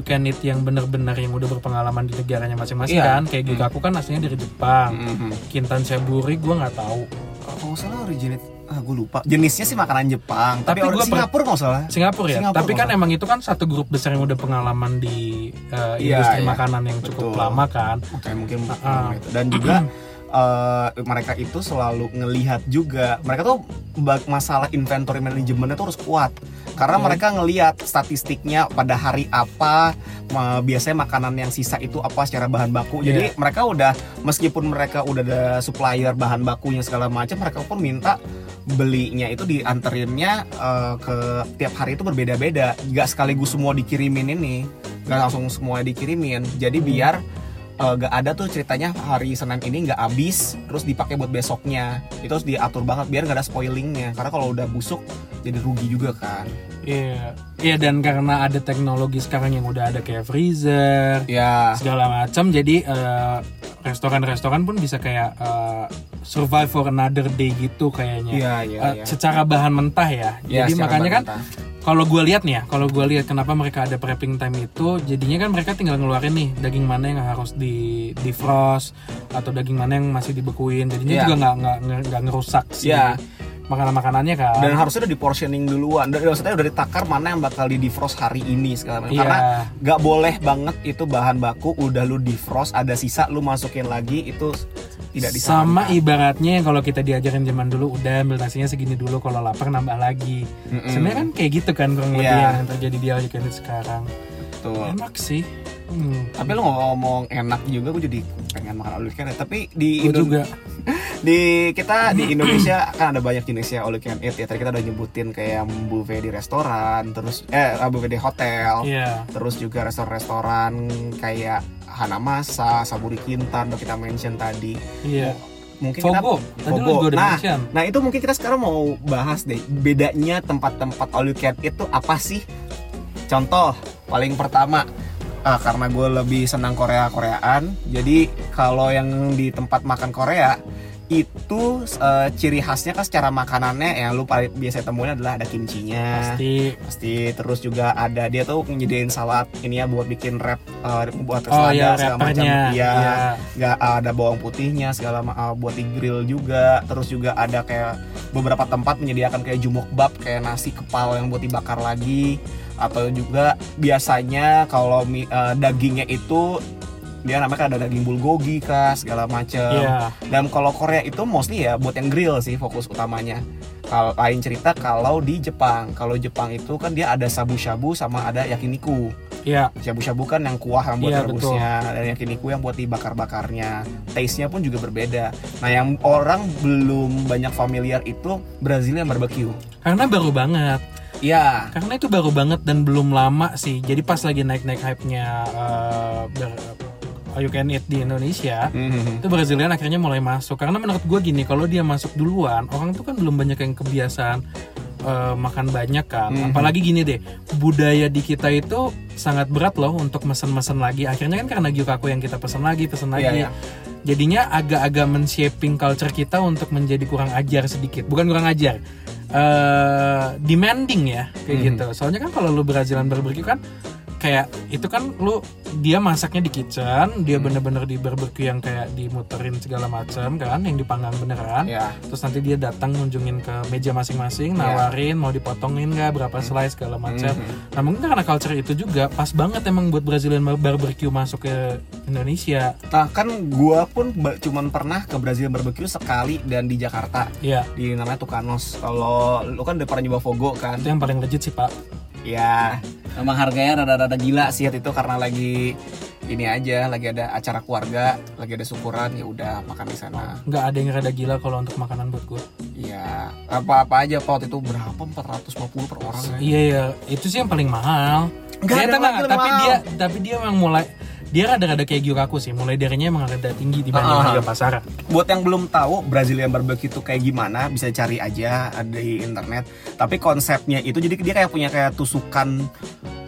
[SPEAKER 2] can eat yang benar-benar yang udah berpengalaman di negaranya masing-masing
[SPEAKER 1] Iya.
[SPEAKER 2] kan. Kayak gitu aku kan aslinya dari Jepang.
[SPEAKER 1] Mhm.
[SPEAKER 2] Kintan Seburi gue nggak tahu.
[SPEAKER 1] kalau nggak salah originate ah gue lupa jenisnya sih makanan Jepang tapi,
[SPEAKER 2] Tapi
[SPEAKER 1] orang
[SPEAKER 2] gua
[SPEAKER 1] Singapura nggak salah
[SPEAKER 2] Singapura ya.
[SPEAKER 1] Singapura
[SPEAKER 2] Tapi kan emang itu kan satu grup besar yang udah pengalaman di uh, industri
[SPEAKER 1] iya.
[SPEAKER 2] makanan yang cukup
[SPEAKER 1] Betul.
[SPEAKER 2] lama kan.
[SPEAKER 1] Oke mungkin mungkin itu. dan juga eh, mereka itu selalu ngelihat juga mereka tuh masalah inventory manajemennya tuh harus kuat. Karena
[SPEAKER 2] Oke.
[SPEAKER 1] mereka ngelihat statistiknya pada hari apa biasanya makanan yang sisa itu apa secara bahan baku. Jadi
[SPEAKER 2] Iya.
[SPEAKER 1] mereka udah meskipun mereka udah ada supplier bahan bakunya segala macam mereka pun minta belinya itu dianterinnya eh, ke tiap hari itu berbeda-beda. Nggak sekaligus semua dikirimin ini nggak langsung semua dikirimin. Jadi biar eh, nggak ada tuh ceritanya hari Senin ini nggak habis terus dipakai buat besoknya. Itu harus diatur banget biar nggak ada spoilingnya. Karena kalau udah busuk jadi rugi juga kan
[SPEAKER 2] Iya. Iya dan karena ada teknologi sekarang yang udah ada kayak freezer
[SPEAKER 1] ya
[SPEAKER 2] segala macam jadi uh, restoran-restoran pun bisa kayak eh, survive for another day gitu kayaknya
[SPEAKER 1] Iya, iya,
[SPEAKER 2] Eh,
[SPEAKER 1] iya.
[SPEAKER 2] secara bahan mentah ya
[SPEAKER 1] Iya,
[SPEAKER 2] jadi makanya kan kalau gue lihat nih ya kalau gue lihat kenapa mereka ada prepping time itu jadinya kan mereka tinggal ngeluarin nih daging mana yang harus di defrost atau daging mana yang masih dibekuin jadinya
[SPEAKER 1] Iya.
[SPEAKER 2] juga nggak nggak nggak- ngerusak sih
[SPEAKER 1] Iya.
[SPEAKER 2] Makanan makanannya kan
[SPEAKER 1] dan harusnya udah di portioning duluan dan maksudnya udah ditakar mana yang bakal di defrost hari ini segala macam
[SPEAKER 2] Iya.
[SPEAKER 1] karena nggak boleh banget itu bahan baku udah lu defrost ada sisa lu masukin lagi itu tidak
[SPEAKER 2] sama
[SPEAKER 1] disarankan
[SPEAKER 2] ibaratnya kalau kita diajarin zaman dulu udah ambil nasinya segini dulu kalau lapar nambah lagi
[SPEAKER 1] Mm-mm.
[SPEAKER 2] sebenarnya kan kayak gitu kan kurang lebih
[SPEAKER 1] Iya.
[SPEAKER 2] yang terjadi di all you sekarang
[SPEAKER 1] Betul.
[SPEAKER 2] enak sih hmm.
[SPEAKER 1] tapi lu ngomong enak juga gue jadi pengen makan you can eat. tapi di Indo-
[SPEAKER 2] juga
[SPEAKER 1] di kita di Indonesia kan ada banyak jenisnya you can eat ya tadi kita udah nyebutin kayak buffet di restoran terus eh buffet di hotel
[SPEAKER 2] iya
[SPEAKER 1] terus juga restoran-restoran kayak Hanamasa, Saburi Kintan udah kita mention tadi
[SPEAKER 2] iya
[SPEAKER 1] mungkin kita
[SPEAKER 2] Fogo tadi lu
[SPEAKER 1] Fogo.
[SPEAKER 2] juga
[SPEAKER 1] Nah,
[SPEAKER 2] mention
[SPEAKER 1] Nah itu mungkin kita sekarang mau bahas deh bedanya tempat-tempat you can eat itu apa sih? Contoh paling pertama ah, karena gue lebih senang Korea Koreaan, jadi kalau yang di tempat makan Korea itu eh, ciri khasnya kan secara makanannya yang lu paling biasa temuin adalah ada kimchinya.
[SPEAKER 2] Pasti.
[SPEAKER 1] Pasti. Terus juga ada dia tuh nyediain salad ini ya buat bikin wrap eh, buat
[SPEAKER 2] oh
[SPEAKER 1] selada
[SPEAKER 2] ya
[SPEAKER 1] segala macam. iya.
[SPEAKER 2] Iya.
[SPEAKER 1] nggak ada bawang putihnya segala uh, buat di grill juga. Terus juga ada kayak beberapa tempat menyediakan kayak jumokbab kayak nasi kepal yang buat dibakar lagi. Atau juga biasanya kalau uh, dagingnya itu dia namanya kan ada daging bulgogi kah segala macam
[SPEAKER 2] Iya.
[SPEAKER 1] dan kalau Korea itu mostly ya buat yang grill sih fokus utamanya kalau lain cerita kalau di Jepang kalau Jepang itu kan dia ada sabu-shabu sama ada yakiniku
[SPEAKER 2] Iya.
[SPEAKER 1] Shabu-shabu kan yang kuah yang buat
[SPEAKER 2] Iya,
[SPEAKER 1] rebusnya dan yakiniku yang buat dibakar-bakarnya. Taste-nya pun juga berbeda. Nah, yang orang belum banyak familiar itu Brazilian barbecue.
[SPEAKER 2] karena baru banget
[SPEAKER 1] Iya.
[SPEAKER 2] karena itu baru banget dan belum lama sih jadi pas lagi naik naik hype nya all you can eat di Indonesia
[SPEAKER 1] Mhm.
[SPEAKER 2] itu Brazilian akhirnya mulai masuk karena menurut gue gini kalau dia masuk duluan orang tuh kan belum banyak yang kebiasaan eh, makan banyak kan
[SPEAKER 1] Mhm.
[SPEAKER 2] apalagi gini deh budaya di kita itu sangat berat loh untuk mesen-mesen lagi akhirnya kan karena gyukaku yang kita pesen lagi pesen lagi
[SPEAKER 1] Iya, iya.
[SPEAKER 2] jadinya agak-agak men-shaping culture kita untuk menjadi kurang ajar sedikit bukan kurang ajar eh demanding ya kayak
[SPEAKER 1] Mhm.
[SPEAKER 2] gitu soalnya kan kalau lu Brazilian barbecue kan kayak itu kan lu dia masaknya di kitchen dia
[SPEAKER 1] Hmm.
[SPEAKER 2] bener-bener di barbecue yang kayak dimuterin segala macam kan yang dipanggang beneran
[SPEAKER 1] Iya.
[SPEAKER 2] terus nanti dia datang ngunjungin ke meja masing-masing
[SPEAKER 1] Iya.
[SPEAKER 2] nawarin mau dipotongin nggak berapa slice segala macam
[SPEAKER 1] Mhm.
[SPEAKER 2] nah mungkin karena culture itu juga pas banget emang buat Brazilian bar- barbecue masuk ke Indonesia
[SPEAKER 1] Nah, kan gua pun cuman pernah ke Brazilian barbecue sekali dan di Jakarta
[SPEAKER 2] ya
[SPEAKER 1] di namanya Tucanos. Kalau lu kan udah pernah nyoba Fogo kan?
[SPEAKER 2] itu yang paling legit sih pak
[SPEAKER 1] Ya, memang harganya rada-rada gila sih itu karena lagi ini aja, lagi ada acara keluarga, lagi ada syukuran ya udah makan di sana.
[SPEAKER 2] nggak ada yang rada gila kalau untuk makanan buat gue
[SPEAKER 1] Iya, apa-apa aja Pak waktu itu berapa? 450 per orang ya.
[SPEAKER 2] iya iya itu sih yang paling mahal
[SPEAKER 1] Nggak
[SPEAKER 2] Dia
[SPEAKER 1] ada
[SPEAKER 2] tapi
[SPEAKER 1] mahal.
[SPEAKER 2] dia tapi dia memang mulai dia rada-rada kayak Gyukaku sih. Mulai darinya emang rada tinggi dibanding
[SPEAKER 1] Ah.
[SPEAKER 2] harga pasaran
[SPEAKER 1] Buat yang belum tahu Brazilian barbecue itu kayak gimana, bisa cari aja ada di internet. Tapi konsepnya itu jadi dia kayak punya kayak tusukan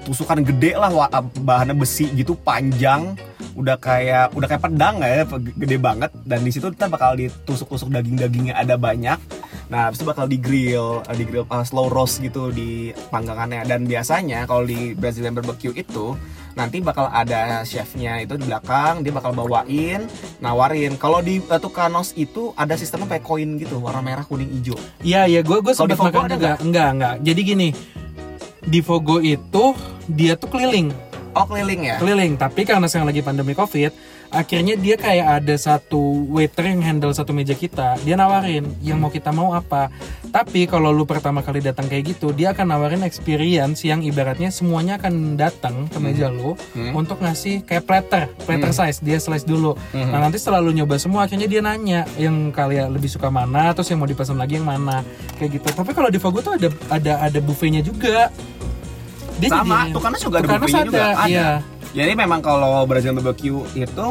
[SPEAKER 1] tusukan gede lah wa- bahannya besi gitu panjang. Udah kayak udah kayak pedang ya gede banget. Dan di situ kita bakal ditusuk-tusuk daging-dagingnya ada banyak. Nah habis itu bakal di grill di grill uh, slow roast gitu di panggangannya. Dan biasanya kalau di Brazilian barbecue itu nanti bakal ada chefnya itu di belakang dia bakal bawain nawarin. Kalau di uh, Tucanos itu ada sistemnya kayak koin gitu warna merah kuning hijau.
[SPEAKER 2] Iya iya gue gue sempat makan juga. enggak enggak. Jadi gini di Fogo itu dia tuh keliling.
[SPEAKER 1] Oh keliling ya?
[SPEAKER 2] Keliling. Tapi karena sekarang lagi pandemi covid akhirnya dia kayak ada satu waiter yang handle satu meja kita. Dia nawarin yang mau kita mau apa? Tapi kalau lu pertama kali datang kayak gitu dia akan nawarin experience yang ibaratnya semuanya akan datang ke meja lu
[SPEAKER 1] Hmm.
[SPEAKER 2] untuk ngasih kayak platter platter size dia slice dulu.
[SPEAKER 1] Hmm.
[SPEAKER 2] nah nanti setelah lu nyoba semua akhirnya dia nanya yang kalian lebih suka mana? Terus yang mau dipesan lagi yang mana? Kayak gitu. Tapi kalau di Fogo tuh ada ada ada buffetnya juga. Dia
[SPEAKER 1] sama
[SPEAKER 2] jadi-
[SPEAKER 1] Tucanos juga ada buffetnya juga? Ada?
[SPEAKER 2] iya.
[SPEAKER 1] Jadi memang kalau Brazilian barbecue itu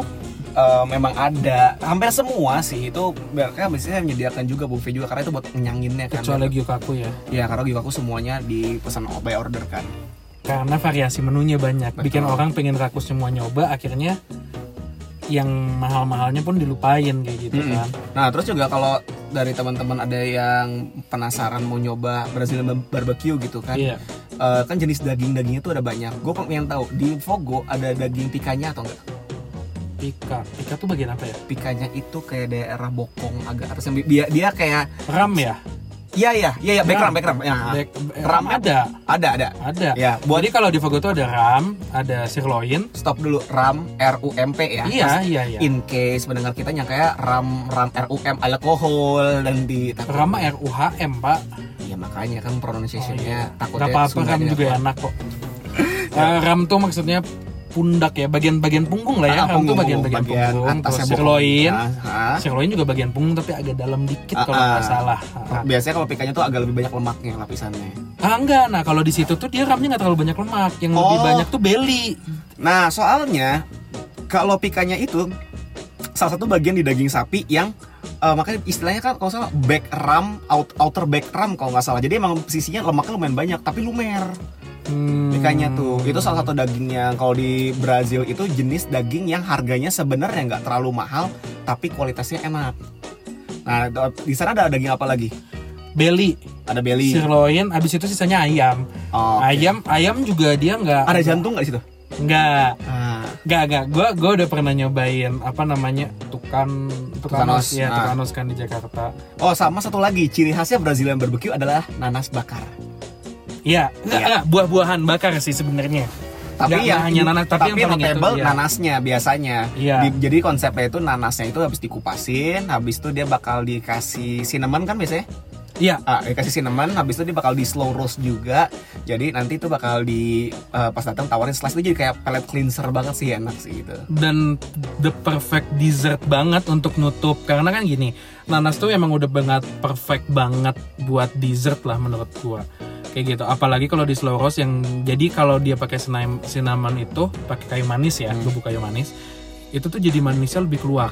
[SPEAKER 1] eh, memang ada hampir semua sih itu mereka biasanya menyediakan juga buffet juga karena itu buat nyenyanginnya kan.
[SPEAKER 2] kecuali Gyukaku ya
[SPEAKER 1] Ya karena juga aku semuanya dipesan by order kan.
[SPEAKER 2] karena variasi menunya banyak
[SPEAKER 1] Betul.
[SPEAKER 2] bikin orang pengen rakus semua nyoba akhirnya yang mahal-mahalnya pun dilupain kayak gitu
[SPEAKER 1] Mm-mm.
[SPEAKER 2] kan
[SPEAKER 1] Nah, terus juga kalau dari teman-teman ada yang penasaran mau nyoba Brazilian bar- barbecue gitu kan.
[SPEAKER 2] iya
[SPEAKER 1] Eh, kan jenis daging-dagingnya tuh ada banyak. Gue pengen tahu di Fogo ada daging pikanya atau enggak?
[SPEAKER 2] pika pika tuh bagian apa ya
[SPEAKER 1] Pikanya itu kayak daerah bokong agak atas yang dia dia kayak
[SPEAKER 2] ram ya
[SPEAKER 1] iya iya iya iya background
[SPEAKER 2] Ram.
[SPEAKER 1] background. Ya,
[SPEAKER 2] Back-
[SPEAKER 1] ram
[SPEAKER 2] ada
[SPEAKER 1] ada ada.
[SPEAKER 2] ada
[SPEAKER 1] Ya, buat
[SPEAKER 2] jadi kalau di Fogo tuh ada ram ada sirloin
[SPEAKER 1] stop dulu ram RUMP ya.
[SPEAKER 2] iya
[SPEAKER 1] Mas-
[SPEAKER 2] iya iya
[SPEAKER 1] In case pendengar kita yang kayak ram ram RUM alkohol dan di
[SPEAKER 2] ram mah RUHM pak
[SPEAKER 1] Iya makanya kan pronunciation-nya takutnya
[SPEAKER 2] Gak apa-apa
[SPEAKER 1] jadi
[SPEAKER 2] juga
[SPEAKER 1] apa.
[SPEAKER 2] enak kok Eh, ram tuh maksudnya pundak ya bagian-bagian punggung lah ya
[SPEAKER 1] Ah,
[SPEAKER 2] ram tuh
[SPEAKER 1] punggung,
[SPEAKER 2] bagian-bagian punggung
[SPEAKER 1] atasnya
[SPEAKER 2] terus
[SPEAKER 1] bokong.
[SPEAKER 2] sirloin
[SPEAKER 1] Ah, ah.
[SPEAKER 2] sirloin juga bagian punggung tapi agak dalam dikit
[SPEAKER 1] Ah,
[SPEAKER 2] kalau nggak
[SPEAKER 1] ah.
[SPEAKER 2] salah Ah,
[SPEAKER 1] Biasanya kalau pikanya tuh agak lebih banyak lemaknya lapisannya.
[SPEAKER 2] ah enggak nah kalau di situ tuh dia ramnya nggak terlalu banyak lemak yang lebih
[SPEAKER 1] Oh.
[SPEAKER 2] banyak tuh belly
[SPEAKER 1] Nah, soalnya kalau pikanya itu salah satu bagian di daging sapi yang eh, makanya istilahnya kan kalau salah back ram, out, outer back ram kalau nggak salah. Jadi emang sisinya lemaknya lumayan banyak, tapi lumer
[SPEAKER 2] Hmm.
[SPEAKER 1] pikanya tuh. Itu salah satu daging yang kalau di Brazil itu jenis daging yang harganya sebenarnya nggak terlalu mahal, tapi kualitasnya enak. Nah, di sana ada daging apa lagi?
[SPEAKER 2] belly
[SPEAKER 1] Ada belly.
[SPEAKER 2] sirloin abis itu sisanya ayam
[SPEAKER 1] Oh, oke.
[SPEAKER 2] ayam ayam juga dia nggak
[SPEAKER 1] Ada jantung nggak di situ?
[SPEAKER 2] nggak
[SPEAKER 1] Ah,
[SPEAKER 2] nggak nggak gue gue udah pernah nyobain apa namanya tukan tukanos
[SPEAKER 1] Tukanos,
[SPEAKER 2] ya
[SPEAKER 1] ah.
[SPEAKER 2] tukanos kan di Jakarta
[SPEAKER 1] Oh sama satu lagi ciri khasnya Brazilian barbecue adalah nanas bakar.
[SPEAKER 2] Iya, enggak, enggak, buah-buahan bakar sih sebenarnya.
[SPEAKER 1] Tapi
[SPEAKER 2] nggak hanya nanas, tapi yang paling itu,
[SPEAKER 1] notable
[SPEAKER 2] iya.
[SPEAKER 1] nanasnya biasanya.
[SPEAKER 2] Iya.
[SPEAKER 1] Di- jadi konsepnya itu nanasnya itu habis dikupasin, habis itu dia bakal dikasih cinnamon kan biasanya?
[SPEAKER 2] Iya,
[SPEAKER 1] Ah, dikasih cinnamon, habis itu dia bakal di slow roast juga. Jadi nanti itu bakal di eh, pas datang tawarin slice itu jadi kayak palate cleanser banget sih enak sih gitu.
[SPEAKER 2] dan the perfect dessert banget untuk nutup karena kan gini, nanas tuh emang udah banget perfect banget buat dessert lah menurut gua. Kayak gitu. Apalagi kalau di slow roast yang jadi kalau dia pakai cinnamon, itu pakai kayu manis ya,
[SPEAKER 1] Hmm.
[SPEAKER 2] bubuk kayu manis. Itu tuh jadi manisnya lebih keluar.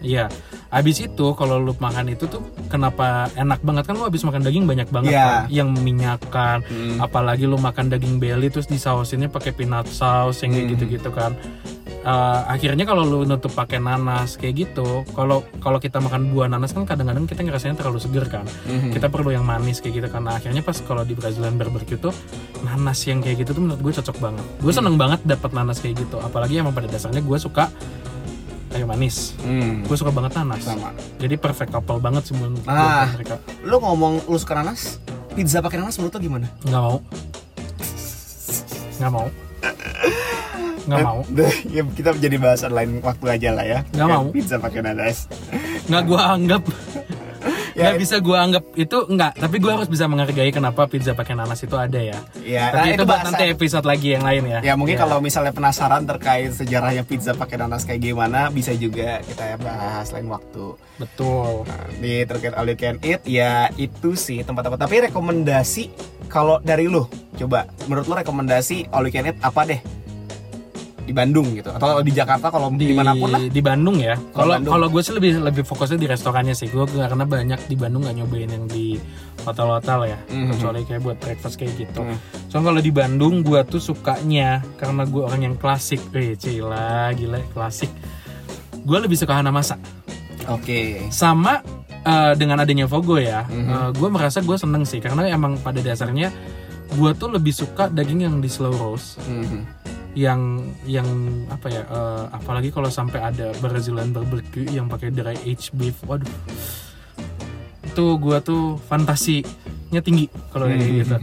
[SPEAKER 2] Iya. Habis itu kalau lu makan itu tuh kenapa enak banget kan lu habis makan daging banyak banget
[SPEAKER 1] Iya.
[SPEAKER 2] kan yang minyakan
[SPEAKER 1] Mm.
[SPEAKER 2] apalagi lu makan daging belly terus disausinnya pakai peanut sauce yang kayak
[SPEAKER 1] Hmm.
[SPEAKER 2] gitu-gitu kan Eh, akhirnya kalau lu nutup pakai nanas kayak gitu kalau kalau kita makan buah nanas kan kadang-kadang kita ngerasanya terlalu seger kan
[SPEAKER 1] Mhm.
[SPEAKER 2] kita perlu yang manis kayak gitu kan Nah, akhirnya pas kalau di Brazilian barbecue tuh nanas yang kayak gitu tuh menurut gue cocok banget gue seneng banget dapat nanas kayak gitu apalagi emang pada dasarnya gue suka kayu manis
[SPEAKER 1] Hmm.
[SPEAKER 2] gue suka banget nanas
[SPEAKER 1] Sama.
[SPEAKER 2] jadi perfect couple banget sih menurut buat
[SPEAKER 1] Ah.
[SPEAKER 2] mereka
[SPEAKER 1] Lu ngomong lu suka nanas? Pizza pakai nanas menurut lu gimana?
[SPEAKER 2] nggak mau nggak mau nggak mau
[SPEAKER 1] ya kita jadi bahasan lain waktu aja lah ya.
[SPEAKER 2] Nggak mau.
[SPEAKER 1] Pizza pakai nanas.
[SPEAKER 2] nggak gue anggap nggak bisa gue anggap itu nggak tapi gue harus bisa menghargai kenapa pizza pakai nanas itu ada ya
[SPEAKER 1] Ya,
[SPEAKER 2] tapi
[SPEAKER 1] nah,
[SPEAKER 2] itu buat
[SPEAKER 1] bahasan.
[SPEAKER 2] nanti episode lagi yang lain ya
[SPEAKER 1] Ya mungkin kalau misalnya penasaran terkait sejarahnya pizza pakai nanas kayak gimana bisa juga kita bahas lain waktu.
[SPEAKER 2] betul
[SPEAKER 1] Nah, di terkait all you can eat ya itu sih tempat-tempat. Tapi rekomendasi kalau dari lu coba menurut lu rekomendasi all you can eat apa deh? Di Bandung gitu atau di Jakarta kalau
[SPEAKER 2] di
[SPEAKER 1] di mana pun lah.
[SPEAKER 2] di Bandung ya kalau kalau gue sih lebih lebih fokusnya di restorannya sih gue karena banyak di Bandung nggak nyobain yang di hotel-hotel ya
[SPEAKER 1] Mhm.
[SPEAKER 2] kecuali kayak buat breakfast kayak gitu
[SPEAKER 1] Mhm.
[SPEAKER 2] so kalau di Bandung gue tuh sukanya karena gue orang yang klasik eh cila gila klasik gue lebih suka Hanamasa
[SPEAKER 1] Oke.
[SPEAKER 2] sama eh, dengan adanya Vogo ya
[SPEAKER 1] Mhm.
[SPEAKER 2] gue merasa gue seneng sih karena emang pada dasarnya gue tuh lebih suka daging yang di slow roast
[SPEAKER 1] Mhm.
[SPEAKER 2] Yang yang apa ya eh, apalagi kalau sampai ada Brazilian barbecue yang pakai dry aged beef. Waduh. Itu gue tuh fantasinya tinggi kalau kayak gitu.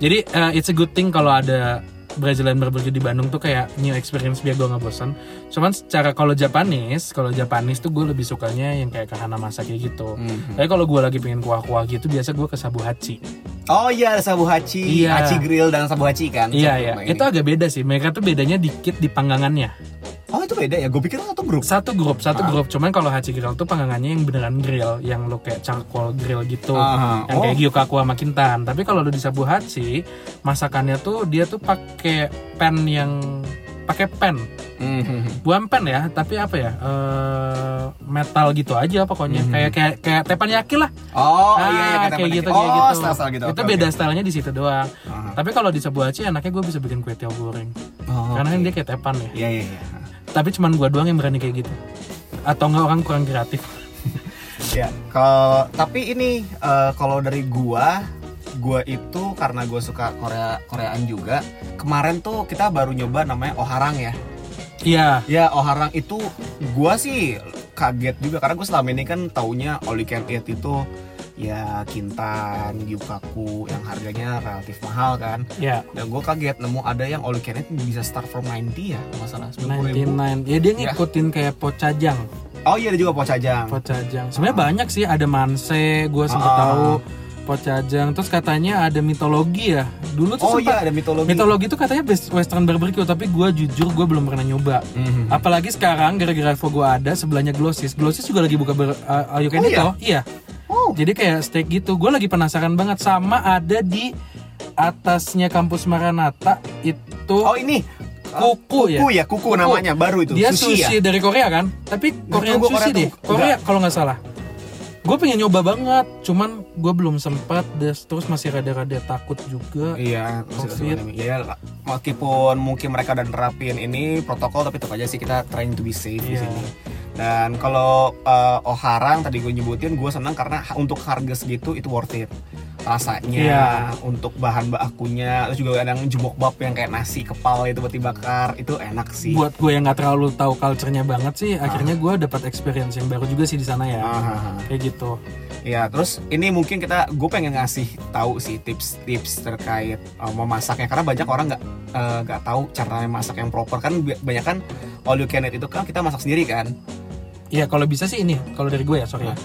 [SPEAKER 2] Jadi eh, it's a good thing kalau ada Brazilian barbecue di Bandung tuh kayak new experience biar gue nggak bosan cuman secara kalau Japanese kalau Japanese tuh gue lebih sukanya yang kayak kahana masa kayak gitu
[SPEAKER 1] Mhm.
[SPEAKER 2] tapi kalau gue lagi pengen kuah-kuah gitu biasa gue ke Sabu Hachi
[SPEAKER 1] Oh iya ada sabu hachi,
[SPEAKER 2] Iya.
[SPEAKER 1] hachi grill dan sabu hachi kan?
[SPEAKER 2] iya iya itu agak beda sih mereka tuh bedanya dikit di panggangannya
[SPEAKER 1] Oh itu beda ya? Gue pikir satu grup.
[SPEAKER 2] satu grup satu
[SPEAKER 1] Ah.
[SPEAKER 2] grup cuman kalau Hachi Grill tuh panggangannya yang beneran grill yang lo kayak charcoal grill gitu
[SPEAKER 1] Aha.
[SPEAKER 2] yang kayak
[SPEAKER 1] Oh.
[SPEAKER 2] Gyokaku sama Kintan tapi kalau lo di Sabu Hachi masakannya tuh dia tuh pakai pan yang pakai pan
[SPEAKER 1] Mhm.
[SPEAKER 2] bukan pan ya tapi apa ya eh, metal gitu aja pokoknya
[SPEAKER 1] Mhm.
[SPEAKER 2] kayak kayak kayak teppanyaki lah
[SPEAKER 1] Oh
[SPEAKER 2] Ah,
[SPEAKER 1] iya iya kata
[SPEAKER 2] kayak
[SPEAKER 1] Pak
[SPEAKER 2] gitu
[SPEAKER 1] Niki.
[SPEAKER 2] kayak
[SPEAKER 1] oh,
[SPEAKER 2] gitu
[SPEAKER 1] style-style gitu.
[SPEAKER 2] itu
[SPEAKER 1] Oke,
[SPEAKER 2] beda
[SPEAKER 1] oke.
[SPEAKER 2] stylenya di situ doang
[SPEAKER 1] Aha.
[SPEAKER 2] tapi kalau di Sabu Hachi enaknya gue bisa bikin kue tiaw goreng
[SPEAKER 1] Oh,
[SPEAKER 2] karena
[SPEAKER 1] oke.
[SPEAKER 2] kan dia kayak tepan ya
[SPEAKER 1] Iya iya iya.
[SPEAKER 2] Tapi cuman gua doang yang berani kayak gitu atau nggak orang kurang kreatif
[SPEAKER 1] Ya, kalau tapi ini eh, kalau dari gua, gua itu karena gua suka Korea Koreaan juga. Kemarin tuh kita baru nyoba namanya Oharang ya.
[SPEAKER 2] iya
[SPEAKER 1] Ya Oharang itu gua sih kaget juga karena gue selama ini kan taunya all you can eat itu ya kintan, yukaku yang harganya relatif mahal kan.
[SPEAKER 2] ya
[SPEAKER 1] Dan gue kaget nemu ada yang all you can eat bisa start from 90 ya, kalau nggak salah 90 ribu.
[SPEAKER 2] 99 ya dia
[SPEAKER 1] Ya.
[SPEAKER 2] ngikutin kayak pocajang
[SPEAKER 1] Oh iya ada juga pocajang.
[SPEAKER 2] pocajang sebenarnya banyak sih ada manse gue sempet
[SPEAKER 1] Ah.
[SPEAKER 2] tahu pocajang terus katanya ada mitologi ya dulu tuh
[SPEAKER 1] Oh iya ada mitologi.
[SPEAKER 2] mitologi itu katanya western barbecue tapi gue jujur gue belum pernah nyoba
[SPEAKER 1] Mhm.
[SPEAKER 2] apalagi sekarang gara-gara Evo gue ada sebelahnya Glossis Glossis juga lagi buka ber, uh, all you can
[SPEAKER 1] Oh
[SPEAKER 2] eat
[SPEAKER 1] iya?
[SPEAKER 2] iya
[SPEAKER 1] Oh.
[SPEAKER 2] jadi kayak steak gitu. Gue lagi penasaran banget sama ada di atasnya kampus Maranata itu
[SPEAKER 1] Oh ini.
[SPEAKER 2] kuku ya
[SPEAKER 1] kuku ya? kuku, namanya. Baru itu.
[SPEAKER 2] Dia
[SPEAKER 1] sushi,
[SPEAKER 2] sushi,
[SPEAKER 1] ya.
[SPEAKER 2] dari Korea kan? Tapi Korean
[SPEAKER 1] gua
[SPEAKER 2] sushi
[SPEAKER 1] Korea
[SPEAKER 2] deh.
[SPEAKER 1] Tuh.
[SPEAKER 2] Korea kalau nggak salah. Gue pengen nyoba banget cuman gue belum sempat terus masih rada-rada takut juga.
[SPEAKER 1] Iya,
[SPEAKER 2] Covid.
[SPEAKER 1] ya meskipun mungkin mereka udah nerapin ini protokol tapi tetap aja sih kita trying to be safe di
[SPEAKER 2] Iya.
[SPEAKER 1] sini. Dan kalau eh, Oharang tadi gue nyebutin gue senang karena untuk harga segitu itu worth it. Rasanya,
[SPEAKER 2] Iya.
[SPEAKER 1] untuk bahan bakunya, terus juga ada yang jumok bab yang kayak nasi kepal itu buat dibakar, itu enak sih.
[SPEAKER 2] buat gue yang nggak terlalu tahu culture-nya banget sih akhirnya gue dapat experience yang baru juga sih di sana ya
[SPEAKER 1] Ah,
[SPEAKER 2] kayak gitu
[SPEAKER 1] Ya, terus ini mungkin kita gue pengen ngasih tahu sih tips-tips terkait uh, memasaknya karena banyak orang nggak uh, nggak tahu cara masak yang proper kan banyak kan all you can eat itu kan kita masak sendiri kan.
[SPEAKER 2] Iya kalau bisa sih ini kalau dari gue ya sorry ya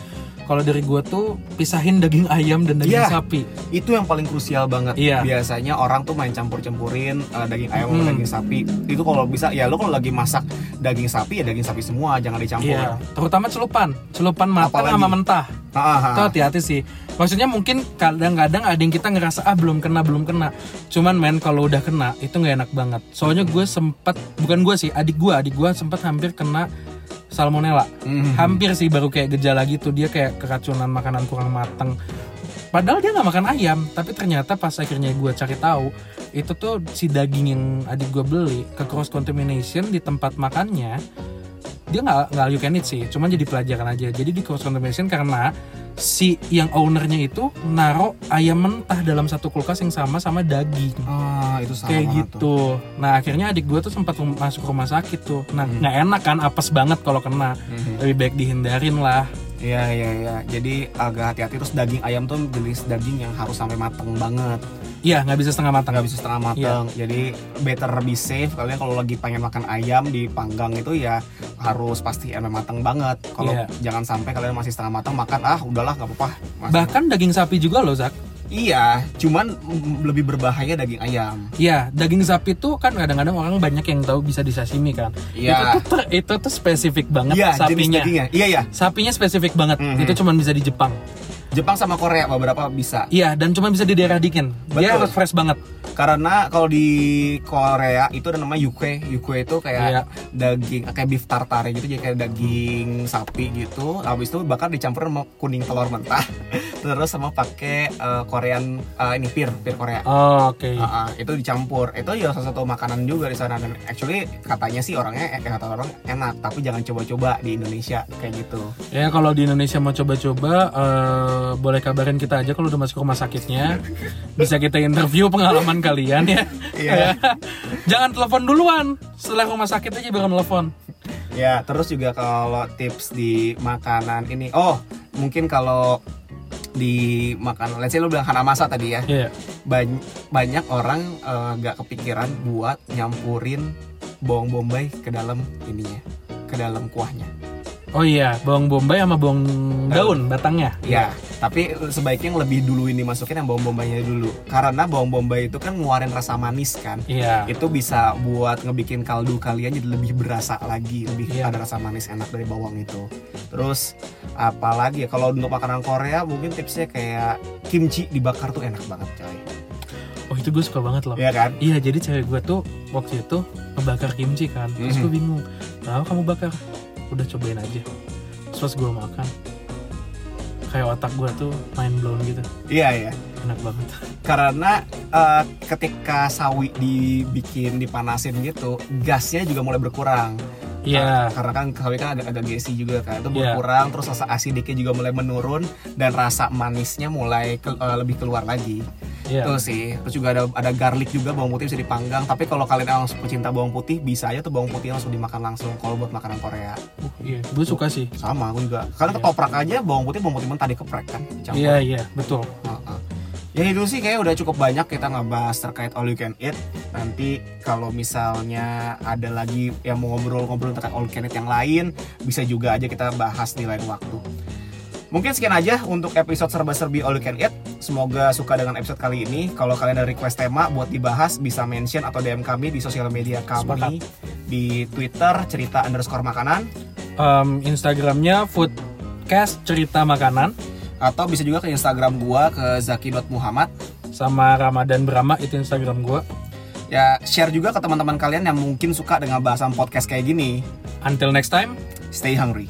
[SPEAKER 2] kalau dari gue tuh pisahin daging ayam dan daging
[SPEAKER 1] Iya.
[SPEAKER 2] sapi
[SPEAKER 1] Itu yang paling krusial banget.
[SPEAKER 2] Iya.
[SPEAKER 1] Biasanya orang tuh main campur-campurin uh, daging ayam sama
[SPEAKER 2] Hmm.
[SPEAKER 1] daging sapi. Itu kalau bisa ya lo kalau lagi masak daging sapi ya daging sapi semua, jangan dicampur.
[SPEAKER 2] Iya terutama celupan celupan matang
[SPEAKER 1] Apalagi?
[SPEAKER 2] sama mentah
[SPEAKER 1] Ah, ah, ah.
[SPEAKER 2] itu hati-hati sih maksudnya mungkin kadang-kadang ada yang kita ngerasa ah belum kena belum kena cuman men kalau udah kena itu nggak enak banget soalnya gue sempat bukan gue sih adik gue adik gue sempat hampir kena salmonella.
[SPEAKER 1] Mhm.
[SPEAKER 2] hampir sih baru kayak gejala gitu. Dia kayak keracunan makanan kurang matang padahal dia nggak makan ayam tapi ternyata pas akhirnya gue cari tahu itu tuh si daging yang adik gue beli ke cross contamination di tempat makannya dia nggak nggak you can eat sih. Cuman jadi pelajaran aja. Jadi di cross contamination karena si yang ownernya itu naro ayam mentah dalam satu kulkas yang sama sama daging
[SPEAKER 1] Ah, itu sama
[SPEAKER 2] kayak
[SPEAKER 1] banget tuh.
[SPEAKER 2] gitu nah akhirnya adik gue tuh sempat masuk rumah sakit tuh nah
[SPEAKER 1] Hmm.
[SPEAKER 2] nggak enak kan apes banget kalau kena
[SPEAKER 1] Mhm.
[SPEAKER 2] lebih baik dihindarin lah
[SPEAKER 1] Iya iya iya. Jadi agak hati-hati terus daging ayam tuh jenis daging yang harus sampai mateng banget.
[SPEAKER 2] Iya nggak bisa setengah matang
[SPEAKER 1] nggak bisa setengah mateng. Jadi better be safe. Kalian kalau lagi pengen makan ayam dipanggang itu ya harus pasti emang mateng banget. Kalau
[SPEAKER 2] Iya.
[SPEAKER 1] jangan sampai kalian masih setengah matang makan ah udahlah nggak apa-apa. Masih-
[SPEAKER 2] bahkan daging sapi juga loh Zak
[SPEAKER 1] Iya, cuman mm, lebih berbahaya daging ayam.
[SPEAKER 2] Iya, daging sapi tuh kan kadang-kadang orang banyak yang tahu bisa disashimi kan. Itu
[SPEAKER 1] Iya.
[SPEAKER 2] tuh ter- itu tuh spesifik banget
[SPEAKER 1] Iya, jenis
[SPEAKER 2] sapinya.
[SPEAKER 1] dagingnya. Iya iya.
[SPEAKER 2] Sapinya spesifik banget.
[SPEAKER 1] Mhm.
[SPEAKER 2] Itu cuman bisa di Jepang.
[SPEAKER 1] Jepang sama Korea beberapa bisa.
[SPEAKER 2] Iya, dan cuma bisa di daerah dingin. Dia harus fresh banget.
[SPEAKER 1] Karena kalau di Korea itu ada namanya yuke. Yuke itu kayak
[SPEAKER 2] Iya.
[SPEAKER 1] daging kayak beef tartare gitu jadi kayak daging sapi gitu. Habis itu bakar dicampur sama kuning telur mentah. Terus sama pakai eh, Korean eh, ini pir, pir Korea.
[SPEAKER 2] Oh, oke.
[SPEAKER 1] Ah, ah, itu dicampur. Itu ya salah satu makanan juga di sana dan actually katanya sih orangnya eh, kata orang enak, tapi jangan coba-coba di Indonesia kayak gitu.
[SPEAKER 2] Ya kalau di Indonesia mau coba-coba eh, boleh kabarin kita aja kalau udah masuk rumah sakitnya. Bisa kita interview pengalaman kalian ya.
[SPEAKER 1] Iya.
[SPEAKER 2] Jangan telepon duluan. Setelah rumah sakit aja baru telepon.
[SPEAKER 1] Ya, terus juga kalau tips di makanan ini, oh mungkin kalau di makanan, let's say lu bilang hanamasa tadi ya,
[SPEAKER 2] Iya.
[SPEAKER 1] Bany- banyak orang eh, nggak kepikiran buat nyampurin bawang bombay ke dalam ininya, ke dalam kuahnya.
[SPEAKER 2] Oh iya, bawang bombay sama bawang daun batangnya.
[SPEAKER 1] Ya, tapi sebaiknya yang lebih dulu ini masukin yang bawang bombaynya dulu, karena bawang bombay itu kan ngeluarin rasa manis kan.
[SPEAKER 2] Iya.
[SPEAKER 1] Itu bisa buat ngebikin kaldu kalian jadi lebih berasa lagi, lebih
[SPEAKER 2] Iya.
[SPEAKER 1] ada rasa manis enak dari bawang itu. Terus apalagi ya kalau untuk makanan Korea mungkin tipsnya kayak kimchi dibakar tuh enak banget coy.
[SPEAKER 2] Oh itu gue suka banget loh.
[SPEAKER 1] Iya kan?
[SPEAKER 2] Iya jadi cewek gue tuh waktu itu ngebakar kimchi kan Terus
[SPEAKER 1] Mhm.
[SPEAKER 2] gue bingung Tahu kamu bakar Udah cobain aja Terus pas gue makan Kayak otak gue tuh main blown gitu
[SPEAKER 1] Iya iya.
[SPEAKER 2] Enak banget
[SPEAKER 1] Karena eh, ketika sawi dibikin dipanasin gitu, gasnya juga mulai berkurang.
[SPEAKER 2] Iya.
[SPEAKER 1] karena kan KW kan agak agak gesi juga kan itu
[SPEAKER 2] Iya.
[SPEAKER 1] berkurang terus rasa asidiknya juga mulai menurun dan rasa manisnya mulai ke- eh, lebih keluar lagi
[SPEAKER 2] Iya.
[SPEAKER 1] itu sih terus juga ada ada garlic juga bawang putih bisa dipanggang tapi kalau kalian langsung pecinta bawang putih bisa aja tuh bawang putih langsung dimakan langsung kalau buat makanan Korea
[SPEAKER 2] Uh, iya, gue suka sih.
[SPEAKER 1] sama aku juga karena
[SPEAKER 2] Iya.
[SPEAKER 1] ketoprak aja bawang putih bawang putih mentah dikeprek kan.
[SPEAKER 2] Iya, iya, betul.
[SPEAKER 1] Heeh. Ya itu sih kayak udah cukup banyak kita ngebahas terkait all you can eat. Nanti kalau misalnya ada lagi yang mau ngobrol-ngobrol terkait all you can eat yang lain, bisa juga aja kita bahas di lain waktu. Mungkin sekian aja untuk episode serba-serbi all you can eat. Semoga suka dengan episode kali ini. Kalau kalian ada request tema buat dibahas, bisa mention atau DM kami di sosial media kami di Twitter cerita underscore makanan
[SPEAKER 2] Em, Instagramnya foodcast cerita makanan
[SPEAKER 1] atau bisa juga ke Instagram gua ke zaki.muhammad
[SPEAKER 2] sama Ramadan Brahma itu Instagram gue.
[SPEAKER 1] ya share juga ke teman-teman kalian yang mungkin suka dengan bahasan podcast kayak gini
[SPEAKER 2] Until next time.
[SPEAKER 1] stay hungry